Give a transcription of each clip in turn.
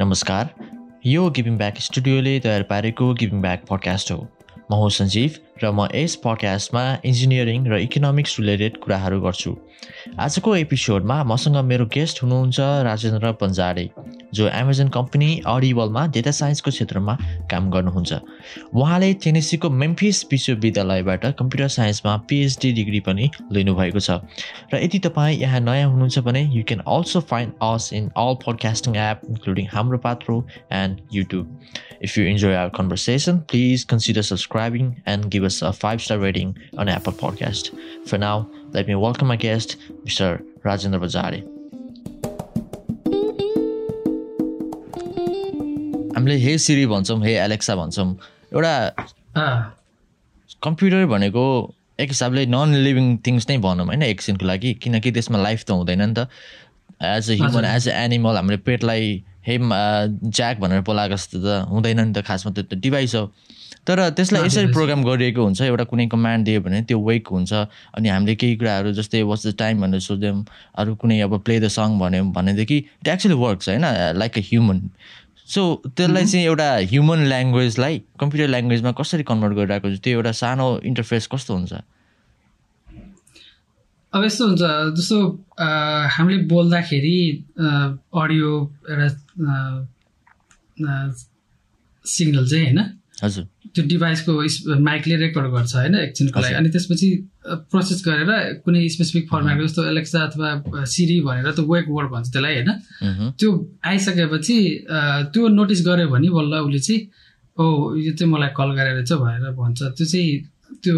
नमस्कार। यो giving back स्टुडियोले तयार पारेको गिभिङ ब्याक पडकास्ट हो। म हो सञ्जीव र म यस पडकास्टमा इन्जिनियरिङ र इकोनोमिक्स रिलेटेड कुराहरू गर्छु। आजको एपिसोडमा मसँग मेरो गेस्ट हुनुहुन्छ राजेन्द्र पन्जाडे जो एमाजोन कम्पनी अडिबलमा डेटा साइन्सको क्षेत्रमा काम गर्नुहुन्छ। उहाँले टेनेसीको मेम्फिस विश्वविद्यालयबाट कम्प्युटर साइन्समा पिएचडी डिग्री पनि लिनुभएको छ। र यदि तपाईँ यहाँ नयाँ हुनुहुन्छ भने you can also find us in all podcasting app including Hamro Patro and YouTube if you enjoy our conversation please consider subscribing and give us a five star rating on Apple Podcast. For now, let me welcome my guest, Mr. Rajendra Bajari. हामीले हे सिरी भन्छौँ हे Alexa भन्छौँ एउटा computer भनेको एक हिसाबले non living things नै भनौँ होइन एकछिनको लागि किनकि त्यसमा लाइफ त हुँदैन नि त as a human as a animal हामीले पेटलाई हे ज्याक भनेर बोलाएको जस्तो त हुँदैन नि त खासमा त्यो त डिभाइस हो तर त्यसलाई यसरी प्रोग्राम गरिएको हुन्छ एउटा कुनै कमान्ड दियो भने त्यो वेक हुन्छ अनि हामीले केही कुराहरू जस्तै वाट्स द टाइम भनेर सोध्यौँ अरू कुनै अब प्ले द सङ भन्यो भनेदेखि इट एक्चुली वर्क्स होइन? लाइक अ ह्युमन सो त्यसलाई चाहिँ एउटा ह्युमन ल्याङ्ग्वेजलाई कम्प्युटर ल्याङ्ग्वेजमा कसरी कन्भर्ट गरिरहेको छ त्यो एउटा सानो इन्टरफेस कस्तो हुन्छ? अब यस्तो हुन्छ जस्तो हामीले बोल्दाखेरि अडियो एउटा सिग्नल चाहिँ होइन? हजुर। त्यो डिभाइसको माइकले रेकर्ड गर्छ होइन एकछिनको लागि। अनि त्यसपछि प्रोसेस गरेर कुनै स्पेसिफिक फर्मेटको जस्तो एलेक्सा अथवा सिरी भनेर त्यो वेक वर्ड भन्छ त्यसलाई होइन। त्यो आइसकेपछि त्यो नोटिस गर्यो भने बल्ल उसले चाहिँ ओ यो चाहिँ मलाई कल गरेर चाहिँ भनेर भन्छ। त्यो चाहिँ त्यो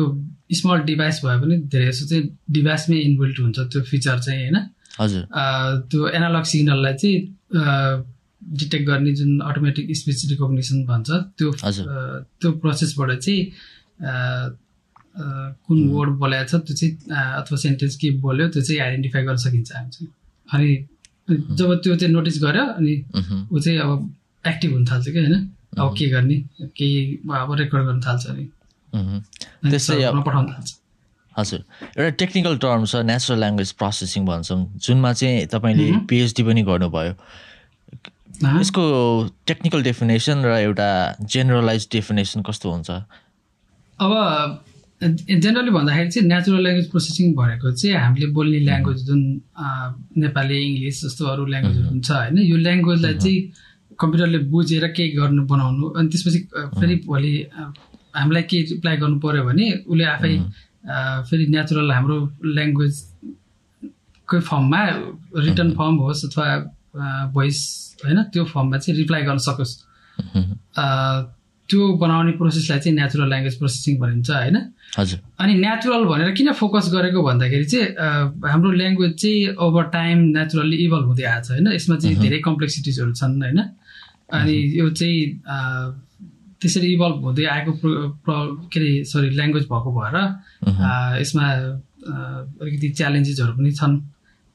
स्मल डिभाइस भए पनि धेरै जस्तो चाहिँ डिभाइसमै इन्भल्भ हुन्छ त्यो फिचर चाहिँ होइन। हजुर। त्यो एनालग सिग्नललाई चाहिँ डिटेक्ट गर्ने जुन अटोमेटिक स्पिच रिकग्निसन भन्छ त्यो त्यो प्रोसेसबाट चाहिँ कुन वर्ड बोलाएको छ त्यो चाहिँ अथवा सेन्टेन्स के बोल्यो त्यो चाहिँ आइडेन्टिफाई गर्न सकिन्छ हामी चाहिँ अनि जब त्यो चाहिँ नोटिस गर्यो अनि ऊ चाहिँ अब एक्टिभ हुन थाल्छ कि होइन? अब के गर्ने केही अब रेकर्ड गर्न थाल्छ अनि। पठाउन थाल्छ। हजुर। एउटा टेक्निकल टर्म छ नेचुरल ल्याङ्ग्वेज प्रोसेसिङ भन्छौँ। जुनमा चाहिँ तपाईँले पिएचडी पनि गर्नुभयो। यसको टेक्निकल डेफिनेसन र एउटा जेनरलाइज डेफिनेसन कस्तो हुन्छ? अब जेनरली भन्दाखेरि चाहिँ नेचुरल ल्याङ्ग्वेज प्रोसेसिङ भनेको चाहिँ हामीले बोल्ने ल्याङ्ग्वेज जुन नेपाली इङ्ग्लिस जस्तो अरू ल्याङ्ग्वेजहरू हुन्छ होइन यो ल्याङ्ग्वेजलाई चाहिँ कम्प्युटरले बुझेर केही गर्नु बनाउनु अनि त्यसपछि फेरि भोलि हामीलाई केही रिप्लाई गर्नु पऱ्यो भने उसले आफै फेरि नेचुरल हाम्रो ल्याङ्ग्वेजकै फर्ममा रिटर्न फर्म होस् अथवा भोइस होइन त्यो फर्ममा चाहिँ रिप्लाई गर्न सकोस्। त्यो बनाउने प्रोसेसलाई चाहिँ नेचुरल ल्याङ्ग्वेज प्रोसेसिङ भनिन्छ होइन? अनि नेचुरल भनेर किन फोकस गरेको भन्दाखेरि चाहिँ हाम्रो ल्याङ्ग्वेज चाहिँ ओभर टाइम नेचुरल्ली इभल्भ हुँदै आएको छ होइन? यसमा चाहिँ धेरै कम्प्लेक्सिटिजहरू छन् होइन? अनि यो चाहिँ त्यसरी इभल्भ हुँदै आएको के अरे सरी ल्याङ्ग्वेज भएको भएर यसमा अलिकति च्यालेन्जेसहरू पनि छन्।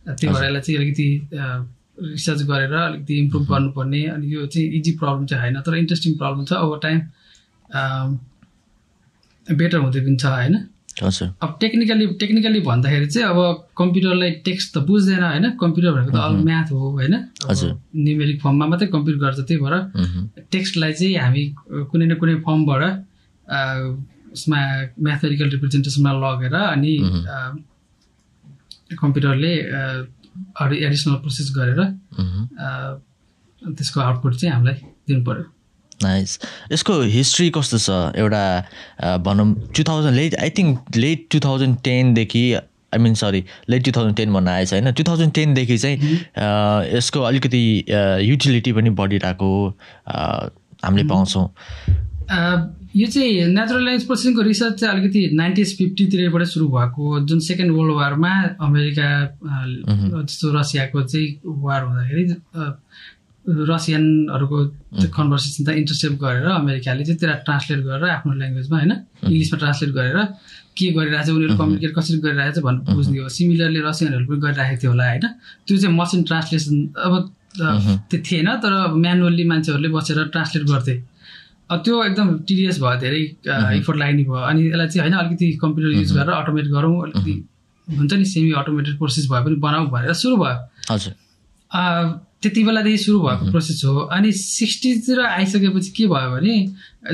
त्यही भएर यसलाई चाहिँ अलिकति रिसर्च गरेर अलिकति इम्प्रुभ गर्नुपर्ने अनि यो चाहिँ इजी प्रब्लम चाहिँ होइन तर इन्ट्रेस्टिङ प्रब्लम छ ओभर टाइम बेटर हुँदै पनि छ होइन? अब टेक्निकली टेक्निकली भन्दाखेरि चाहिँ अब कम्प्युटरलाई टेक्स्ट त बुझ्दैन होइन? कम्प्युटर भनेको त अल म्याथ हो होइन? न्युमेरिक फर्ममा मात्रै कम्प्युट गर्छ त्यही भएर टेक्स्टलाई चाहिँ हामी कुनै न कुनै फर्मबाट उसमा म्याथमेटिकल रिप्रेजेन्टेसनमा लगेर अनि कम्प्युटरले अरू एडिसनल प्रोसेस गरेर त्यसको आउटपुट चाहिँ हामीलाई दिनु पऱ्यो नाइस यसको हिस्ट्री कस्तो छ? एउटा भनौँ two thousand late I think late two thousand टेनदेखि I mean sorry late two thousand ten भन्न आएछ होइन? टु थाउजन्ड टेनदेखि चाहिँ यसको अलिकति युटिलिटी पनि बढिरहेको हामीले पाउँछौँ। यो चाहिँ नेचुरल ल्याङ्ग्वेज प्रोसेसिङको रिसर्च चाहिँ अलिकति नाइन्टिज फिफ्टीतिरबाट सुरु भएको जुन सेकेन्ड वर्ल्ड वारमा अमेरिका जस्तो रसियाको चाहिँ वार हुँदाखेरि रसियनहरूको कन्भर्सेसन त इन्टरसेप्ट गरेर अमेरिकाले चाहिँ त्यसलाई ट्रान्सलेट गरेर आफ्नो ल्याङ्ग्वेजमा होइन? इङ्ग्लिसमा ट्रान्सलेट गरेर के गरिरहेको छ उनीहरू कम्युनिकेट कसरी गरिरहेको छ भन्नु बुझ्ने हो। सिमिलरली रसियनहरू पनि गरिरहेको थियो होला होइन? त्यो चाहिँ मसिन ट्रान्सलेसन अब त्यो थिएन तर म्यानुअल्ली मान्छेहरूले बसेर ट्रान्सलेट गर्थे। त्यो एकदम टिडिएस भयो धेरै इफोर्ट लाग्ने भयो। अनि यसलाई चाहिँ होइन अलिकति कम्प्युटर युज गरेर अटोमेट गरौँ अलिकति हुन्छ नि सेमी अटोमेटेड प्रोसेस भए पनि बनाऊ भनेर सुरु भयो। हजुर। त्यति बेलादेखि सुरु भएको प्रोसेस हो। अनि सिक्सटिजतिर आइसकेपछि के भयो भने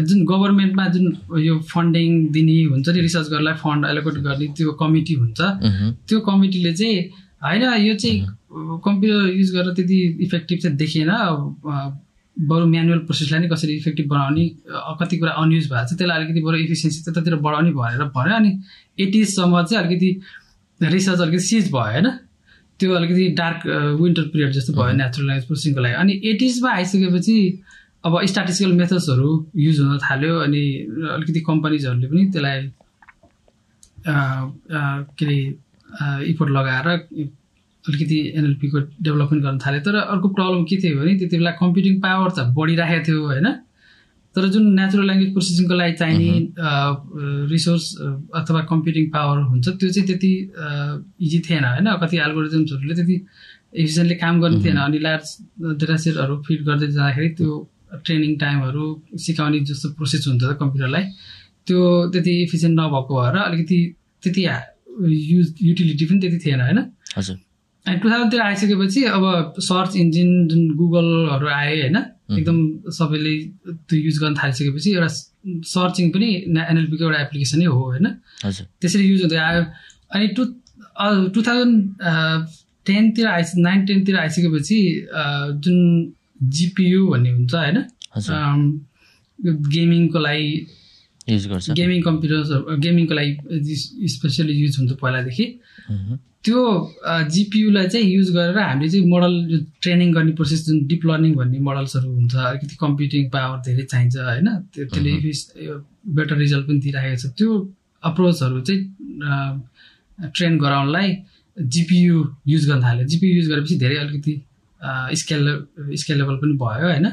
जुन गभर्मेन्टमा जुन यो फन्डिङ दिने हुन्छ नि रिसर्च गर्नलाई फन्ड एलोकेट गर्ने त्यो कमिटी हुन्छ त्यो कमिटीले चाहिँ होइन यो चाहिँ कम्प्युटर युज गरेर त्यति इफेक्टिभ चाहिँ देखिएन। बरु म्यानुअल प्रोसेसलाई नै कसरी इफेक्टिभ बनाउने कति कुरा अनयुज भएको छ त्यसलाई अलिकति बरु इफिसियन्सी त्यतातिर बढाउने भनेर भन्यो अनि एटिजसम्म चाहिँ अलिकति रिसर्च अलिकति सिज भयो होइन? त्यो अलिकति डार्क विन्टर पिरियड जस्तो भयो नेचुरल ल्याङ्ग्वेज प्रोसेसिङको लागि। अनि एटिजमा आइसकेपछि अब स्ट्याटिस्टिकल मेथड्सहरू युज हुन थाल्यो अनि अलिकति कम्पनीजहरूले पनि त्यसलाई के अरे इफोर्ट लगाएर अलिकति एनएलपीको डेभलपमेन्ट गर्न थाल्यो तर अर्को प्रब्लम के थियो भने त्यति बेला कम्प्युटिङ पावर त बढिराखेको थियो होइन? तर जुन नेचुरल ल्याङ्ग्वेज प्रोसेसिङको लागि चाहिने रिसोर्स अथवा कम्प्युटिङ पावर हुन्छ त्यो चाहिँ त्यति इजी थिएन होइन? कति एल्गोरिजम्सहरूले त्यति एफिसियन्टली काम गर्ने थिएन। अनि लार्ज डेटा सेटहरू फिट गर्दै जाँदाखेरि त्यो ट्रेनिङ टाइमहरू सिकाउने जस्तो प्रोसेस हुन्छ कम्प्युटरलाई त्यो त्यति इफिसियन्ट नभएको भएर अलिकति त्यति युज युटिलिटी पनि त्यति थिएन होइन? हजुर। टु थाउजन्डतिर आइसकेपछि अब सर्च इन्जिन जुन गुगलहरू आए होइन एकदम सबैले त्यो युज गर्न थालिसकेपछि एउटा सर्चिङ पनि एनएलपीको एउटा एप्लिकेसनै हो होइन। त्यसरी युज हुँदै आयो। अनि टु टु थाउजन्ड टेनतिर आइस नाइन टेनतिर आइसकेपछि जुन जिपियु भन्ने हुन्छ होइन गेमिङको लागि युज गर्छ। गेमिङ कम्प्युटर्सहरू गेमिङको लागि स्पेसली युज हुन्छ पहिलादेखि। त्यो जिपियुलाई चाहिँ युज गरेर हामीले चाहिँ मोडल ट्रेनिङ गर्ने प्रोसेस जुन डिप लर्निङ भन्ने मोडल्सहरू हुन्छ अलिकति कम्प्युटिङ पावर धेरै चाहिन्छ होइन? त्यसले बेटर रिजल्ट पनि दिइराखेको छ। त्यो अप्रोचहरू चाहिँ ट्रेन गराउनलाई जिपियु युज गर्न थाल्यो। जिपियु युज गरेपछि धेरै अलिकति स्केल स्केलेबल पनि भयो होइन?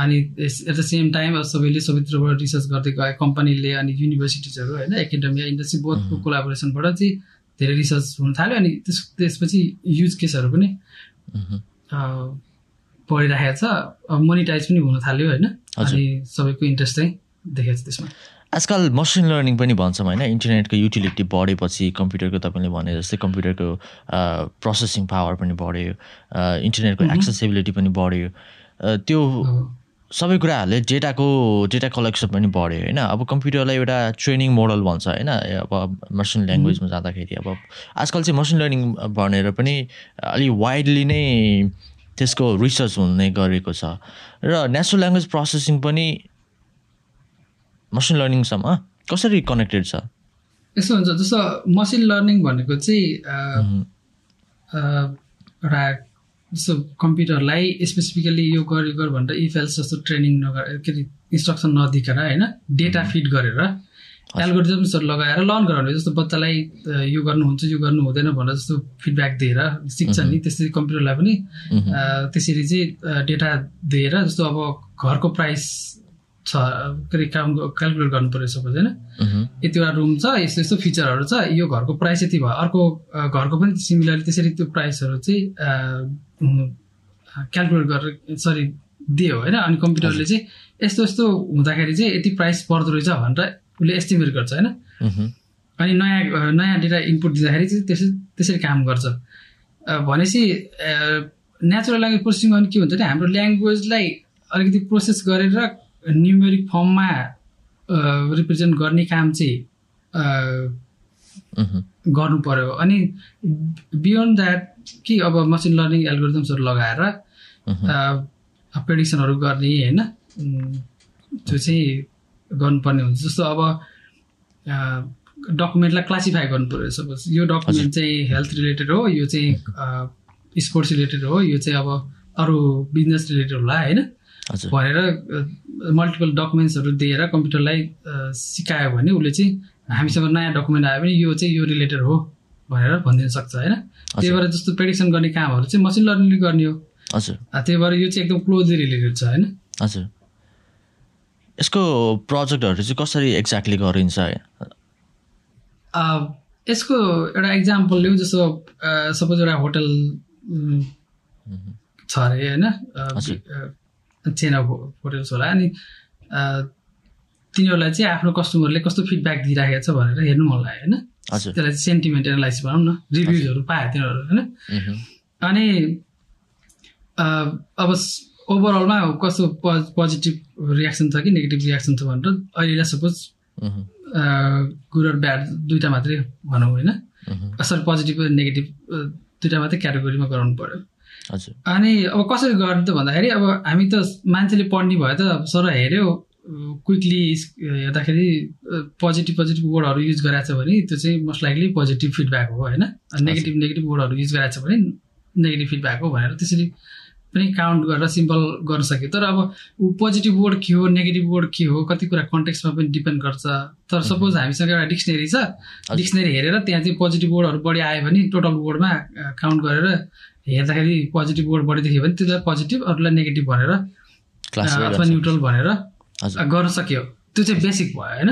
अनि एट द सेम टाइम सबैले सबैतिरबाट रिसर्च गर्दै गए। कम्पनीले अनि युनिभर्सिटिजहरू होइन? एकाडेमिया इन्डस्ट्री बोथको कोलाबोरेसनबाट चाहिँ धेरै रिसर्च हुन थाल्यो अनि त्यस त्यसपछि युज केसहरू पनि पढिराखेको छ। मोनिटाइज पनि हुन थाल्यो होइन। अनि सबैको इन्ट्रेस्ट चाहिँ देखेको छ त्यसमा। आजकल मसिन लर्निङ पनि भन्छौँ होइन। इन्टरनेटको युटिलिटी बढेपछि कम्प्युटरको तपाईँले भने जस्तै कम्प्युटरको प्रोसेसिङ पावर पनि बढ्यो। इन्टरनेटको एक्सेसिबिलिटी पनि बढ्यो। त्यो सबै कुराहरूले डेटाको डेटा कलेक्सन पनि बढ्यो होइन? अब कम्प्युटरलाई एउटा ट्रेनिङ मोडल भन्छ होइन? अब मसिन ल्याङ्ग्वेजमा जाँदाखेरि अब आजकल चाहिँ मसिन लर्निङ भनेर पनि अलिक वाइडली नै त्यसको रिसर्च हुने गरेको छ। र नेचुरल ल्याङ्ग्वेज प्रोसेसिङ पनि मसिन लर्निङसम्म कसरी कनेक्टेड छ? यस्तो हुन्छ जस्तो मसिन लर्निङ भनेको चाहिँ एउटा जस्तो कम्प्युटरलाई स्पेसिफिकली यो गर गर भनेर इफेल्स जस्तो ट्रेनिङ नगर के अरे इन्स्ट्रक्सन नदिएर होइन डेटा फिड गरेर एल्गोरिजम्सहरू लगाएर लर्न गराउने जस्तो बच्चालाई यो गर्नुहुन्छ यो गर्नु हुँदैन भनेर जस्तो फिडब्याक दिएर सिक्छ नि त्यसरी कम्प्युटरलाई पनि त्यसरी चाहिँ डेटा दिएर जस्तो अब घरको प्राइस छ के अरे काम क्यालकुलेट गर्नु पऱ्यो सपोज होइन। यतिवटा रुम छ यस्तो यस्तो फिचरहरू छ यो घरको प्राइस यति भयो। अर्को घरको पनि सिमिलरली त्यसरी त्यो प्राइसहरू चाहिँ क्यालकुलेट गरेर सरी दियो होइन? अनि कम्प्युटरले चाहिँ यस्तो यस्तो हुँदाखेरि चाहिँ यति प्राइस पर्दो रहेछ भनेर उसले एस्टिमेट गर्छ होइन? अनि नयाँ नयाँ डेटा इनपुट दिँदाखेरि चाहिँ त्यसरी त्यसरी काम गर्छ। भनेपछि नेचुरल ल्याङ्ग्वेज प्रोसेसिङ गर्नु के हुन्छ भने हाम्रो ल्याङ्ग्वेजलाई अलिकति प्रोसेस गरेर न्युमेरिक फर्ममा रिप्रेजेन्ट गर्ने काम चाहिँ गर्नु पर्यो। अनि बियोन्ड द्याट कि अब मसिन लर्निङ एल्गोरिदम्सहरू लगाएर प्रेडिक्सनहरू गर्ने होइन? त्यो चाहिँ गर्नुपर्ने हुन्छ। जस्तो अब डकुमेन्टलाई क्लासिफाई गर्नु पऱ्यो सपोज यो डकुमेन्ट चाहिँ हेल्थ रिलेटेड हो यो चाहिँ स्पोर्ट्स रिलेटेड हो यो चाहिँ अब अरू बिजनेस रिलेटेड होला होइन? भनेर मल्टिपल डकुमेन्ट्सहरू दिएर कम्प्युटरलाई सिकायो भने उसले चाहिँ हामीसँग नयाँ डकुमेन्ट आयो भने यो चाहिँ यो रिलेटेड हो भनेर भनिदिन सक्छ होइन? त्यही भएर जस्तो प्रेडिक्सन गर्ने कामहरू चाहिँ मसिन लर्निङले गर्ने हो। हजुर। त्यही भएर यो चाहिँ एकदम क्लोजली रिलेटेड छ होइन? हजुर। यसको प्रोजेक्टहरू चाहिँ कसरी एक्ज्याक्टली गरिन्छ? यसको एउटा इक्जाम्पल लिउँ जस्तो सपोज एउटा होटल छ अरे होइन? चेन अफ होटल्स होला। अनि तिनीहरूलाई चाहिँ आफ्नो कस्टमरले कस्तो फिडब्याक दिइराखेको छ भनेर हेर्नु मन लाग्यो होइन? त्यसलाई चाहिँ सेन्टिमेन्ट एनालाइसिस भनौँ न रिभ्युजहरू पायो तिनीहरू होइन? अनि अब ओभरअलमा कस्तो पोजिटिभ रियाक्सन छ कि नेगेटिभ रियाक्सन छ भनेर अहिलेलाई सपोज गुड अर ब्याड दुइटा मात्रै भनौँ होइन? सरी पोजिटिभ नेगेटिभ दुइटा मात्रै क्याटेगोरीमा गराउनु पऱ्यो अनि अब कसरी गर्ने त भन्दाखेरि अब हामी त मान्छेले पढ्ने भयो त सर हेऱ्यो क्विकली हेर्दाखेरि पोजिटिभ पोजिटिभ वर्डहरू युज गराएको छ भने त्यो चाहिँ मोस्ट लाइकली पोजिटिभ फिडब्याक हो होइन? नेगेटिभ नेगेटिभ वर्डहरू युज गराएको छ भने नेगेटिभ फिडब्याक हो भनेर त्यसरी पनि काउन्ट गरेर सिम्पल गर्न सक्यो। तर अब ऊ पोजिटिभ वर्ड के हो नेगेटिभ वर्ड के हो कति कुरा कन्टेक्समा पनि डिपेन्ड गर्छ। तर सपोज हामीसँग एउटा डिक्सनेरी छ। डिक्सनेरी हेरेर त्यहाँ चाहिँ पोजिटिभ वर्डहरू बढी आयो भने टोटल वर्डमा काउन्ट गरेर हेर्दाखेरि पोजिटिभ वर्ड बढी देख्यो भने त्यसलाई पोजिटिभ अरूलाई नेगेटिभ भनेर अथवा न्युट्रल भनेर गर्न सक्यो। त्यो चाहिँ बेसिक भयो होइन?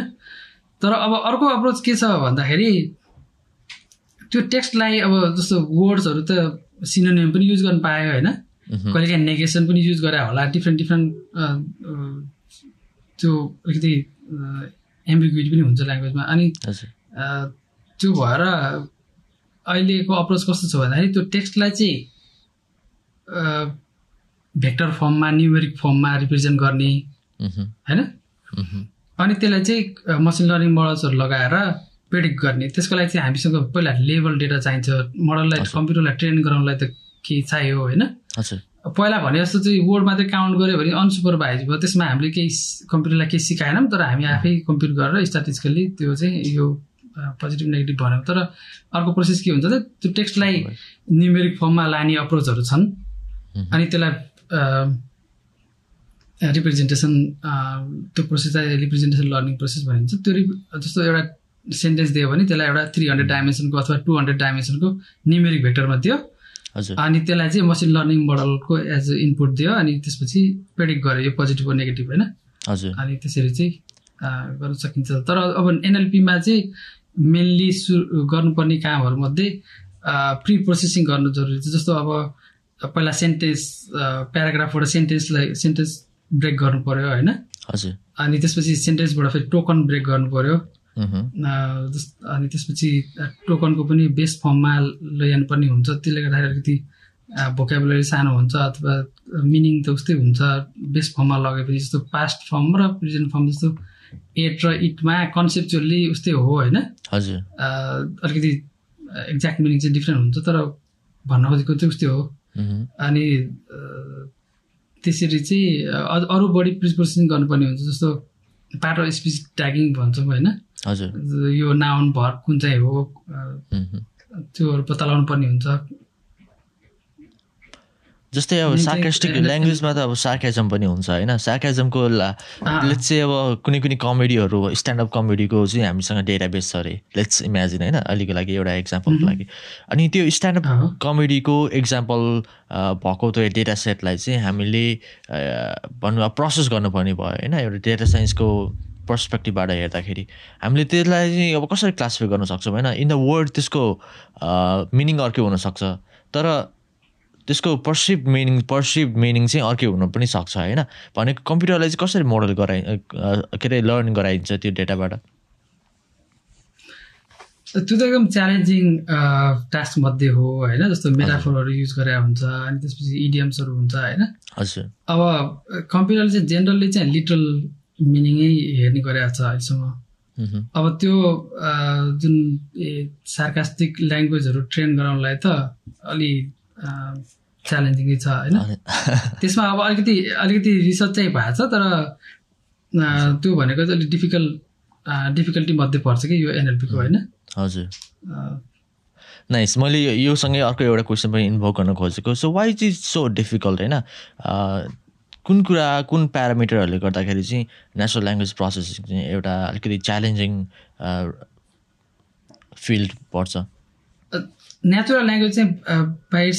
तर अब अर्को अप्रोच के छ भन्दाखेरि त्यो टेक्स्टलाई अब जस्तो वर्ड्सहरू त सिनोनियम पनि युज गर्न पायो होइन? कहिलेकाहीँ नेगेसन पनि युज गरे होला डिफ्रेन्ट डिफ्रेन्ट त्यो अलिकति एम्बिग्युटी पनि हुन्छ ल्याङ्ग्वेजमा अनि त्यो भएर अहिलेको अप्रोच कस्तो छ भन्दाखेरि त्यो टेक्स्टलाई चाहिँ भेक्टर फर्ममा न्युमेरिक फर्ममा रिप्रेजेन्ट गर्ने होइन? अनि त्यसलाई चाहिँ मसिन लर्निङ मोडल्सहरू लगाएर प्रेडिक्ट गर्ने। त्यसको लागि चाहिँ हामीसँग पहिला लेभल डेटा चाहिन्छ। मोडललाई कम्प्युटरलाई ट्रेन गराउनलाई त केही चाहियो होइन? पहिला भने जस्तो चाहिँ वर्ड मात्रै काउन्ट गऱ्यो भने अनसुपरभाइज भयो। त्यसमा हामीले केही कम्प्युटरलाई केही सिकाएनौँ तर हामी आफै कम्प्युट गरेर स्ट्याटिस्टिकली त्यो चाहिँ यो पोजिटिभ नेगेटिभ भन्यो। तर अर्को प्रोसेस के हुन्छ त त्यो टेक्स्टलाई न्युमेरिक फर्ममा लाने अप्रोचहरू छन्। अनि त्यसलाई रिप्रेजेन्टेसन त्यो प्रोसेसलाई रिप्रेजेन्टेसन लर्निङ प्रोसेस भनिन्छ। त्यो जस्तो एउटा सेन्टेन्स दियो भने त्यसलाई एउटा थ्री हन्ड्रेड डाइमेन्सनको अथवा टू हन्ड्रेड डाइमेन्सनको न्युमेरिक भेक्टरमा दियो। अनि त्यसलाई चाहिँ मसिन लर्निङ मोडलको एज अ इनपुट दियो अनि त्यसपछि प्रेडिक्ट गर्यो यो पोजिटिभ हो नेगेटिभ होइन? अनि त्यसरी चाहिँ गर्न सकिन्छ। तर अब एनएलपीमा चाहिँ मेनली सु गर्नुपर्ने कामहरूमध्ये प्रि प्रोसेसिङ गर्नु जरुरी छ। जस्तो अब पहिला सेन्टेन्स प्याराग्राफबाट सेन्टेन्सलाई सेन्टेन्स ब्रेक गर्नु पऱ्यो होइन? अनि त्यसपछि सेन्टेन्सबाट फेरि टोकन ब्रेक गर्नु पऱ्यो अनि त्यसपछि टोकनको पनि बेस्ट फर्ममा लैजानुपर्ने हुन्छ। त्यसले गर्दाखेरि अलिकति भोकेबुलरी सानो हुन्छ अथवा मिनिङ त उस्तै हुन्छ। बेस्ट फर्ममा लगेपछि जस्तो पास्ट फर्म र प्रेजेन्ट फर्म जस्तो एट र इटमा कन्सेप्चुअल्ली उस्तै हो होइन? हजुर। अलिकति एक्ज्याक्ट मिनिङ चाहिँ डिफ्रेन्ट हुन्छ तर भन्न खोजेको चाहिँ उस्तै हो। अनि त्यसरी चाहिँ अरू बढी प्रिपोर्सन गर्नुपर्ने हुन्छ जस्तो पार्ट अफ स्पिच ट्यागिङ भन्छौँ होइन? हजुर। यो नाउन भर कुन चाहिँ हो त्योहरू पत्ता लगाउनु पर्ने हुन्छ। जस्तै अब सार्कास्टिक ल्याङ्ग्वेजमा त अब सार्काजम पनि हुन्छ होइन? सार्काजमको लेट्स चाहिँ अब कुनै कुनै कमेडीहरू स्ट्यान्डअप कमेडीको चाहिँ हामीसँग डेटाबेस छ अरे। लेट्स इमेजिन होइन? अहिलेको लागि एउटा इक्जाम्पलको लागि। अनि त्यो स्ट्यान्डअप कमेडीको इक्जाम्पल भएको त्यो डेटा सेटलाई चाहिँ हामीले भनौँ अब प्रोसेस गर्नुपर्ने भयो होइन? एउटा डेटा साइन्सको पर्सपेक्टिभबाट हेर्दाखेरि। हामीले त्यसलाई चाहिँ अब कसरी क्लासिफाई गर्न सक्छौँ होइन? इन द वर्ड त्यसको मिनिङ अर्कै हुनसक्छ। तर त्यसको पर्सिभ मिनिङ पर्सिभ मिनिङ चाहिँ अर्कै हुनु पनि सक्छ होइन? भनेको कम्प्युटरलाई चाहिँ कसरी मोडल गराइ के अरे लर्न गराइन्छ त्यो डेटाबाट त्यो त एकदम च्यालेन्जिङ टास्क मध्ये हो होइन? जस्तो मेटाफोरहरू युज गरे हुन्छ अनि त्यसपछि इडियम्सहरू हुन्छ होइन? हजुर। अब कम्प्युटरले चाहिँ जेनरली चाहिँ लिटरल मिनिङै हेर्ने गरेको छ अहिलेसम्म। अब त्यो जुन सार्कास्टिक ल्याङ्ग्वेजहरू ट्रेन गराउनलाई त अलि च्यालेन्जिङै छ होइन? त्यसमा अब अलिकति अलिकति रिसर्च चाहिँ भएको छ तर त्यो भनेको चाहिँ अलिक डिफिकल्ट डिफिकल्टी मध्ये पर्छ कि यो एनएलपीको होइन? हजुर। नाइस मैले योसँगै अर्को एउटा क्वेसन पनि इन्भल्भ गर्न खोजेको so why is so difficult होइन? कुन कुरा कुन प्यारामिटरहरूले गर्दाखेरि चाहिँ नेचुरल ल्याङ्ग्वेज प्रोसेसिङ चाहिँ एउटा अलिकति च्यालेन्जिङ फिल्ड पर्छ? नेचुरल ल्याङ्ग्वेज चाहिँ बाइट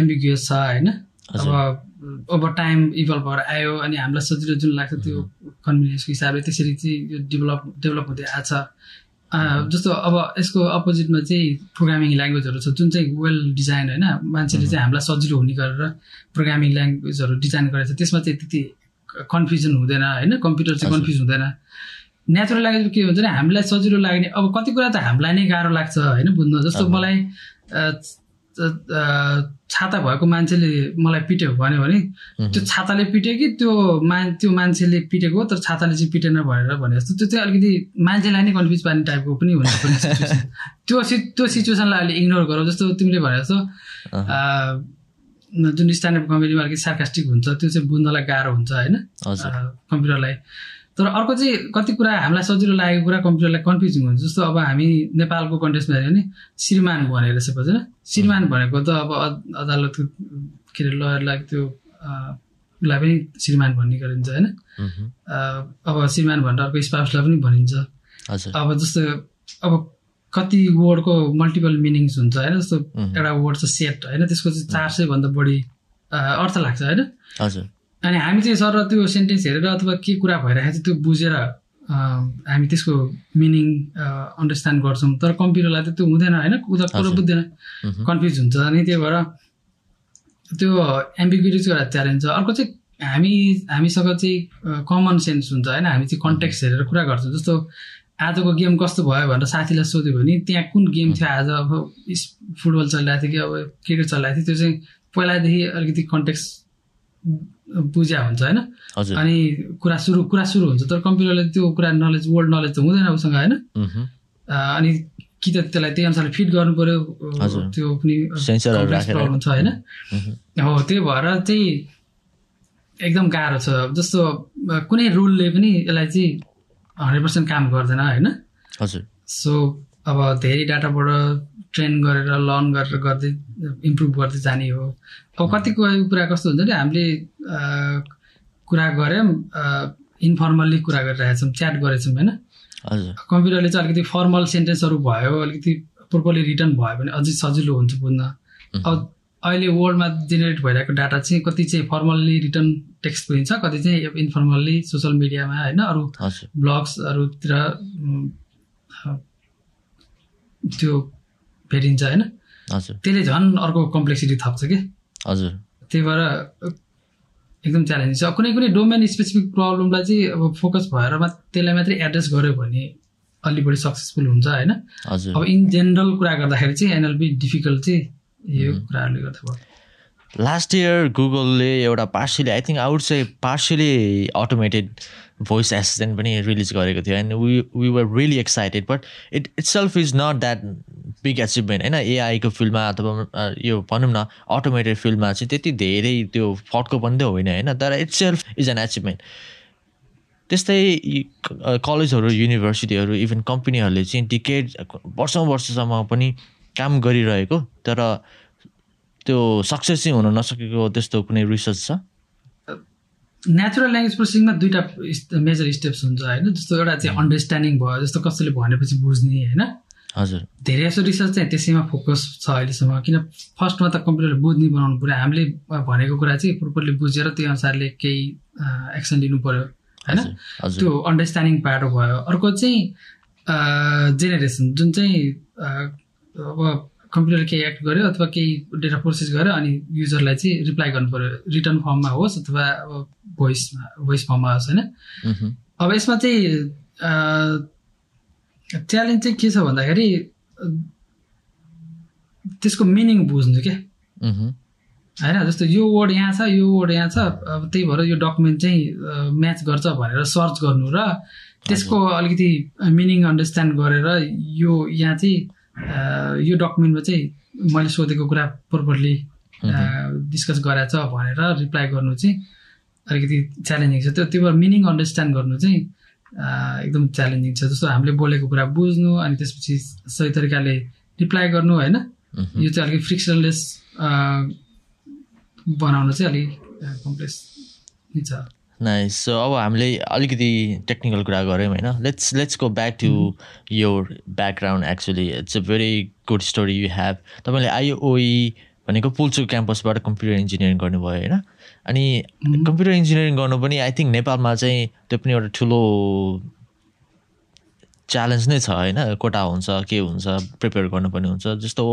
एम्बिग्युस छ होइन? अब ओभर टाइम इभल्भ भएर आयो अनि हामीलाई सजिलो जुन लाग्छ त्यो कन्भिनियन्सको हिसाबले त्यसरी चाहिँ यो डेभलप डेभलप हुँदै आएको छ। जस्तो अब यसको अपोजिटमा चाहिँ प्रोग्रामिङ ल्याङ्ग्वेजहरू छ जुन चाहिँ वेल डिजाइन होइन? मान्छेले चाहिँ हामीलाई सजिलो हुने गरेर प्रोग्रामिङ ल्याङ्ग्वेजहरू डिजाइन गरेको छ त्यसमा चाहिँ त्यति कन्फ्युजन हुँदैन होइन? कम्प्युटर चाहिँ कन्फ्युज हुँदैन। नेचुरल ल्याङ्ग्वेज के हुन्छ भने हामीलाई सजिलो लाग्ने अब कति कुरा त हामीलाई नै गाह्रो लाग्छ होइन बुझ्न? जस्तो मलाई छाता भएको मान्छेले मलाई पिट्यो भन्यो भने त्यो छाताले पिट्यो कि त्यो मा त्यो मान्छेले पिटेको तर छाताले चाहिँ पिटेन भनेर भने जस्तो। त्यो चाहिँ अलिकति मान्छेलाई नै कन्फ्युज पार्ने टाइपको पनि हुन्छ। त्यो सि त्यो सिचुएसनलाई अहिले इग्नोर गरौँ। जस्तो तिमीले भने जस्तो जुन स्ट्यान्डअप कमेडीमा अलिकति सार्कास्टिक हुन्छ त्यो चाहिँ बुझ्नलाई गाह्रो हुन्छ होइन? कम्प्युटरलाई। तर अर्को चाहिँ कति कुरा हामीलाई सजिलो लागेको कुरा कम्प्युटरलाई कन्फ्युजिङ हुन्छ। जस्तो अब हामी नेपालको कन्टेक्समा हेऱ्यो भने श्रीमान भनेर रहेछ होइन श्रीमान भनेको त अब अद- अदालतको के अरे लयरलाई त्यो उसलाई पनि श्रीमान भन्ने गरिन्छ होइन। अब श्रीमान भनेर अर्को स्पाउसलाई पनि भनिन्छ। अब जस्तो अब कति वर्डको मल्टिपल मिनिङ्स हुन्छ होइन जस्तो। एउटा वर्ड छ सेट होइन त्यसको चाहिँ चार सयभन्दा बढी अर्थ लाग्छ होइन। अनि हामी चाहिँ सर त्यो सेन्टेन्स हेरेर अथवा के कुरा भइरहेको छ त्यो बुझेर हामी त्यसको मिनिङ अन्डरस्ट्यान्ड गर्छौँ। तर कम्प्युटरलाई त त्यो हुँदैन होइन उता कुरो। बुझ्दैन। कन्फ्युज हुन्छ। अनि त्यही भएर त्यो एम्बिग्युटी चाहिँ एउटा च्यालेन्ज छ। अर्को चाहिँ हामी हामीसँग चाहिँ कमन सेन्स हुन्छ होइन। हामी चाहिँ कन्टेक्स्ट हेरेर कुरा गर्छौँ। जस्तो आजको गेम कस्तो भयो भनेर साथीलाई सोध्यो भने त्यहाँ कुन गेम थियो आज? अब फुटबल चलिरहेको थियो कि अब क्रिकेट चलिरहेको थियो? त्यो चाहिँ पहिलादेखि अलिकति कन्टेक्स्ट बुझ्या हुन्छ होइन? अनि कुरा सुरु कुरा सुरु हुन्छ तर कम्प्युटरले त्यो कुरा नलेज वर्ल्ड नलेज त हुँदैन उसँग होइन? अनि कि त त्यसलाई त्यही अनुसारले फिट गर्नु पर्यो। त्यो पनि। प्रब्लम छ होइन। हो त्यही भएर चाहिँ एकदम गाह्रो छ। जस्तो कुनै रुलले पनि यसलाई चाहिँ हन्ड्रेड पर्सेन्ट काम गर्दैन होइन? हजुर। सो अब धेरै डाटाबाट ट्रेन गरेर लर्न गरेर गर्दै इम्प्रुभ गर्दै जाने हो। अब कतिको कुरा कस्तो हुन्छ नि हामीले कुरा गऱ्यौँ इन्फर्मल्ली कुरा गरिरहेछौँ च्याट गरेछौँ होइन? कम्प्युटरले चाहिँ अलिकति फर्मल सेन्टेन्सहरू भयो अलिकति प्रोपरली रिटर्न भयो भने अझै सजिलो हुन्छ बुझ्न। अब अहिले वर्ल्डमा जेनेरेट भइरहेको डाटा चाहिँ कति चाहिँ फर्मल्ली रिटर्न टेक्स्ट बुझिन्छ कति चाहिँ इन्फर्मल्ली सोसियल मिडियामा होइन? अरू ब्लग्सहरूतिर त्यो भेटिन्छ होइन? हजुर। त्यसले झन् अर्को कम्प्लेक्सिटी थप्छ कि? हजुर। त्यही भएर एकदम च्यालेन्जिङ छ। कुनै कुनै डोमेन स्पेसिफिक प्रब्लमलाई चाहिँ अब फोकस भएर त्यसलाई मात्रै एड्रेस गर्यो भने अलि बढी सक्सेसफुल हुन्छ होइन? हजुर। अब इन जेनरल कुरा गर्दाखेरि चाहिँ एनएलपी डिफिकल्ट चाहिँ यो कुराहरूले गर्दा भयो। लास्ट इयर गुगलले एउटा पार्सियली आई थिङ्क आउट चाहिँ पार्सियली अटोमेटेड भोइस एसिस्टेन्ट पनि रिलिज गरेको थियो. And we we were really excited but it itself is not that big achievement होइन एआईको फिल्डमा अथवा यो भनौँ न अटोमेटेड फिल्डमा चाहिँ त्यति धेरै त्यो फटको पनि त होइन होइन? तर itself is an achievement त्यस्तै कलेजहरू युनिभर्सिटीहरू इभन कम्पनीहरूले चाहिँ टिकेट वर्षौँ वर्षसम्म पनि काम गरिरहेको तर त्यो सक्सेस चाहिँ हुन नसकेको त्यस्तो कुनै रिसर्च छ? नेचुरल ल्याङ्ग्वेज प्रोसेसिङमा दुईवटा मेजर स्टेप्स हुन्छ होइन? जस्तो एउटा चाहिँ अन्डरस्ट्यान्डिङ भयो जस्तो कसैले भनेपछि बुझ्ने होइन? हजुर। धेरै जस्तो रिसर्च चाहिँ त्यसैमा फोकस छ अहिलेसम्म किन फर्स्टमा त कम्प्युटरले बुझ्ने बनाउनु पऱ्यो। हामीले भनेको कुरा चाहिँ प्रोपरली बुझेर त्यो अनुसारले केही एक्सन लिनु पऱ्यो होइन? त्यो अन्डरस्ट्यान्डिङ पार्ट भयो। अर्को चाहिँ जेनेरेसन जुन चाहिँ अब कम्प्युटरले केही एक्ट गर्यो अथवा केही डेटा प्रोसेस गर्यो अनि युजरलाई चाहिँ रिप्लाई गर्नु पऱ्यो रिटर्न फर्ममा होस् अथवा अब भोइसमा भोइस फर्ममा होस् होइन? अब यसमा चाहिँ च्यालेन्ज चाहिँ के छ भन्दाखेरि त्यसको मिनिङ बुझ्नु क्या होइन जस्तो यो वर्ड यहाँ छ यो वर्ड यहाँ छ अब त्यही भएर यो डकुमेन्ट चाहिँ म्याच गर्छ भनेर सर्च गर्नु र त्यसको अलिकति मिनिङ अन्डरस्ट्यान्ड गरेर यो यहाँ चाहिँ यो डकुमेन्टमा चाहिँ मैले सोधेको कुरा प्रोपरली डिस्कस गराएको छ भनेर रिप्लाई गर्नु चाहिँ अलिकति च्यालेन्जिङ छ। त्यो त्यो भएर मिनिङ अन्डरस्ट्यान्ड गर्नु चाहिँ एकदम च्यालेन्जिङ छ। जस्तो हामीले बोलेको कुरा बुझ्नु अनि त्यसपछि सही तरिकाले रिप्लाई गर्नु होइन। यो चाहिँ अलिकति फ्रिक्सनलेस बनाउन चाहिँ अलिक कम्प्लेक्स नै छ। नाइस सो अब हामीले अलिकति टेक्निकल कुरा गऱ्यौँ होइन। Let's let's go back to your background actually it's a very good story you have तपाईँले आइओई भनेको पुल्चोक क्याम्पसबाट कम्प्युटर इन्जिनियरिङ गर्नुभयो होइन। अनि कम्प्युटर इन्जिनियरिङ गर्नु पनि आई थिङ्क नेपालमा चाहिँ त्यो पनि एउटा ठुलो च्यालेन्ज नै छ होइन? कोटा हुन्छ के हुन्छ प्रिपेयर गर्नुपर्ने हुन्छ। जस्तो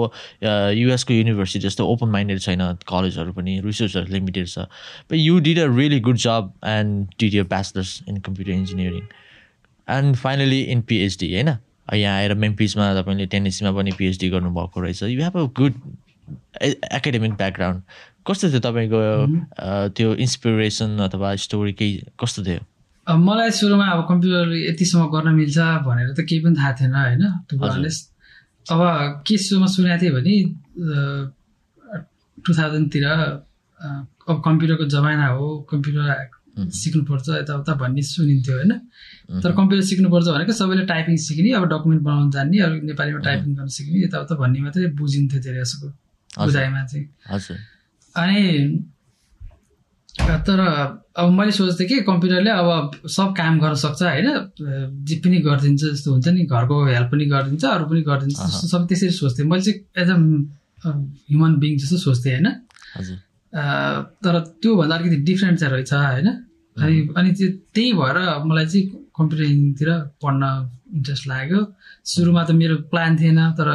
युएसको युनिभर्सिटी जस्तो ओपन माइन्डेड छैन कलेजहरू पनि रिसर्चहरू लिमिटेड छ। But you did a really good job and did your bachelor's in computer engineering and finally in PhD होइन? यहाँ आएर मेम्पिसमा तपाईँले टेनिसीमा पनि पिएचडी गर्नुभएको रहेछ। You have a good academic background कस्तो थियो तपाईँको अ, त्यो इन्सपिरेसन अथवा स्टोरी केही कस्तो थियो? मलाई सुरुमा अब कम्प्युटर यतिसम्म गर्न मिल्छ भनेर त केही पनि थाहा थिएन होइन अब के सुरुमा सुनेको थिएँ भने टु थाउजन्डतिर अब कम्प्युटरको जमाना हो कम्प्युटर. सिक्नुपर्छ यताउता भन्ने सुनिन्थ्यो होइन. तर कम्प्युटर सिक्नुपर्छ भनेको सबैले टाइपिङ सिक्ने अब डकुमेन्ट बनाउन जान्ने अरू नेपालीमा टाइपिङ गर्न सिक्ने यताउता भन्ने मात्रै बुझिन्थ्यो धेरै जसोको बुझाइमा चाहिँ। अनि तर अब मैले सोच्थेँ कि कम्प्युटरले अब सब काम गर्न सक्छ होइन? जे पनि गरिदिन्छ जस्तो हुन्छ नि घरको हेल्प पनि गरिदिन्छ अरू पनि गरिदिन्छ। जस्तो सबै त्यसरी सोच्थेँ। मैले चाहिँ एज अ ह्युमन बिङ जस्तो सोच्थेँ होइन? तर त्योभन्दा अलिकति डिफ्रेन्ट चाहिँ रहेछ होइन? अनि अनि त्यो त्यही भएर मलाई चाहिँ कम्प्युटर इन्जिनियरिङतिर पढ्न इन्ट्रेस्ट लाग्यो। सुरुमा त मेरो प्लान थिएन तर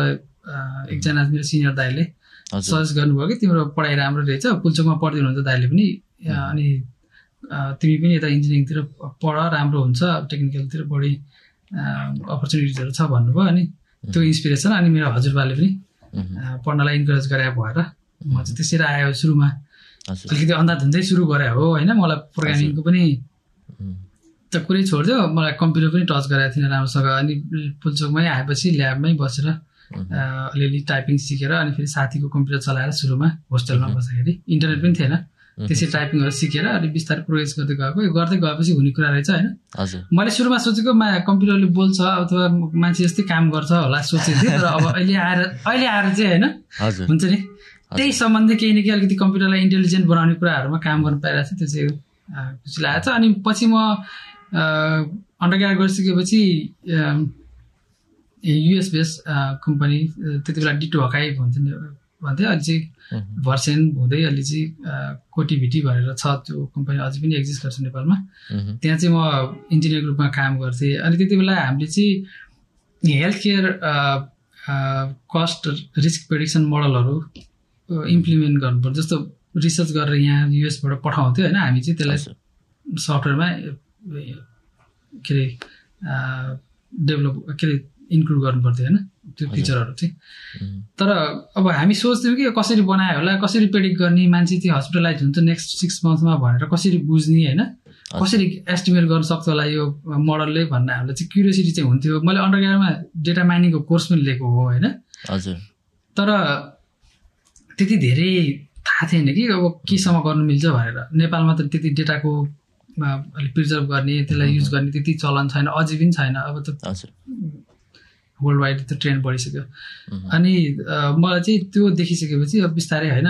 एकजना मेरो सिनियर दाइले सजेस्ट गर्नुभयो कि तिम्रो पढाइ राम्रो रहेछ पुल्चोकमा पढिदिनुहुन्छ दाइले पनि अनि तिमी पनि यता इन्जिनियरिङतिर पढ राम्रो हुन्छ टेक्निकलतिर बढी अपर्च्युनिटिजहरू छ भन्नुभयो अनि त्यो इन्सपिरेसन अनि मेरो हजुरबाले पनि पढ्नलाई इन्करेज गरे भएर म चाहिँ त्यसरी आयो सुरुमा। अलिकति अन्धाधुन्दै सुरु गरे हो होइन? मलाई प्रोग्रामिङको पनि त कुरै छोडिदियो मलाई कम्प्युटर पनि टच गराएको थिइनँ राम्रोसँग। अनि पुल्चोकमै आएपछि ल्याबमै बसेर अलिअलि टाइपिङ सिकेर अनि फेरि साथीको कम्प्युटर चलाएर सुरुमा होस्टेलमा बस्दाखेरि इन्टरनेट पनि थिएन। त्यसरी टाइपिङहरू सिकेर अनि बिस्तारै प्रोग्रेस गर्दै गएको। यो गर्दै गएपछि हुने कुरा रहेछ होइन। मैले सुरुमा सोचेको मा कम्प्युटरले बोल्छ अथवा मान्छे जस्तै काम गर्छ होला सोचेको थिएँ तर अब अहिले आएर अहिले आएर चाहिँ होइन हुन्छ नि? त्यही सम्बन्धी केही न केही अलिकति कम्प्युटरलाई इन्टेलिजेन्ट बनाउने कुराहरूमा काम गर्न पाइरहेको थियो त्यो चाहिँ खुसी लागेको छ। अनि पछि म अन्डर ग्रेड गरिसकेपछि युएस बेस कम्पनी त्यति बेला डिटो हकाई भन्थ्यो नि भन्थ्यो अहिले चाहिँ भर्सेन हुँदै अहिले चाहिँ कोटिभिटी भनेर छ त्यो कम्पनी अझै पनि एक्जिस्ट गर्छ नेपालमा। त्यहाँ चाहिँ म इन्जिनियरको रूपमा काम गर्थेँ। अनि त्यति बेला हामीले चाहिँ health care cost risk prediction मोडलहरू implement गर्नुपर्छ। जस्तो रिसर्च गरेर यहाँ युएसबाट पठाउँथ्यो होइन हामी चाहिँ त्यसलाई सफ्टवेयरमा के अरे डेभलप के अरे इन्क्लुड गर्नुपर्थ्यो होइन। त्यो। फिचरहरू चाहिँ। तर अब हामी सोच्थ्यौँ कि कसरी बनायो होला कसरी प्रेडिक्ट गर्ने मान्छे चाहिँ हस्पिटलाइज हुन्छ नेक्स्ट सिक्स मन्थमा भनेर कसरी बुझ्ने होइन? कसरी एस्टिमेट गर्न सक्छ होला यो मोडलले भन्ने हामीलाई चाहिँ क्युरियोसिटी चाहिँ हुन्थ्यो। मैले अन्डरग्राउन्डमा डेटा माइनिङको कोर्स पनि लिएको हो होइन? तर त्यति धेरै थाहा थिएन कि अब केसम्म गर्नु मिल्छ भनेर। नेपालमा त त्यति डेटाको अलिक प्रिजर्भ गर्ने त्यसलाई युज गर्ने त्यति चलन छैन अझै पनि छैन। अब त वर्ल्ड वाइड त ट्रेन्ड बढिसक्यो। अनि मलाई चाहिँ त्यो देखिसकेपछि अब बिस्तारै होइन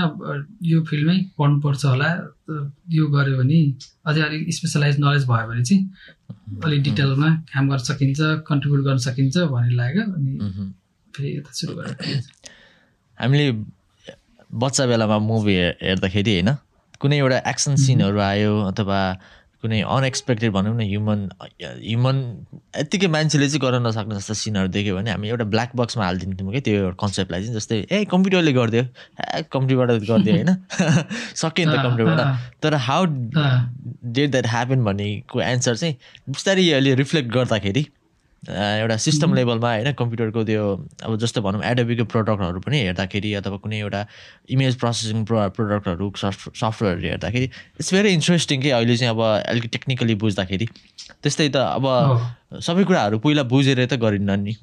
यो फिल्डमै पढ्नुपर्छ होला यो गऱ्यो भने अझै अलिक स्पेसलाइज नलेज भयो भने चाहिँ अलिक डिटेलमा काम गर्न सकिन्छ कन्ट्रिब्युट गर्न सकिन्छ भन्ने लाग्यो अनि फेरि यता सुरु गरेँ हामीले बच्चा बेलामा मुभी हेर्दाखेरि होइन कुनै एउटा एक्सन सिनहरू आयो अथवा कुनै अनएक्सपेक्टेड भनौँ न ह्युमन ह्युमन यत्तिकै मान्छेले चाहिँ गर्न नसक्ने जस्तो सिनहरू देख्यो भने हामी एउटा ब्ल्याक बक्समा हालिदिन्थ्यौँ कि त्यो एउटा कन्सेप्टलाई चाहिँ जस्तै ए कम्प्युटरले गरिदियो। ए कम्प्युटरबाट गरिदियो होइन? सक्यो नि त कम्प्युटरबाट। तर हाउ डेड द्याट ह्यापन भन्नेको एन्सर चाहिँ बिस्तारै अहिले रिफ्लेक्ट गर्दाखेरि एउटा सिस्टम लेभलमा होइन कम्प्युटरको त्यो अब जस्तो भनौँ एडोबीको प्रडक्टहरू पनि हेर्दाखेरि अथवा कुनै एउटा इमेज प्रोसेसिङ प्रो प्रडक्टहरू सफ्ट सफ्टवेयरहरू हेर्दाखेरि इट्स भेरी इन्ट्रेस्टिङ कि अहिले चाहिँ अब अलिकति टेक्निकली बुझ्दाखेरि। त्यस्तै त अब। सबै कुराहरू पहिला बुझेर त गरिन्न नि।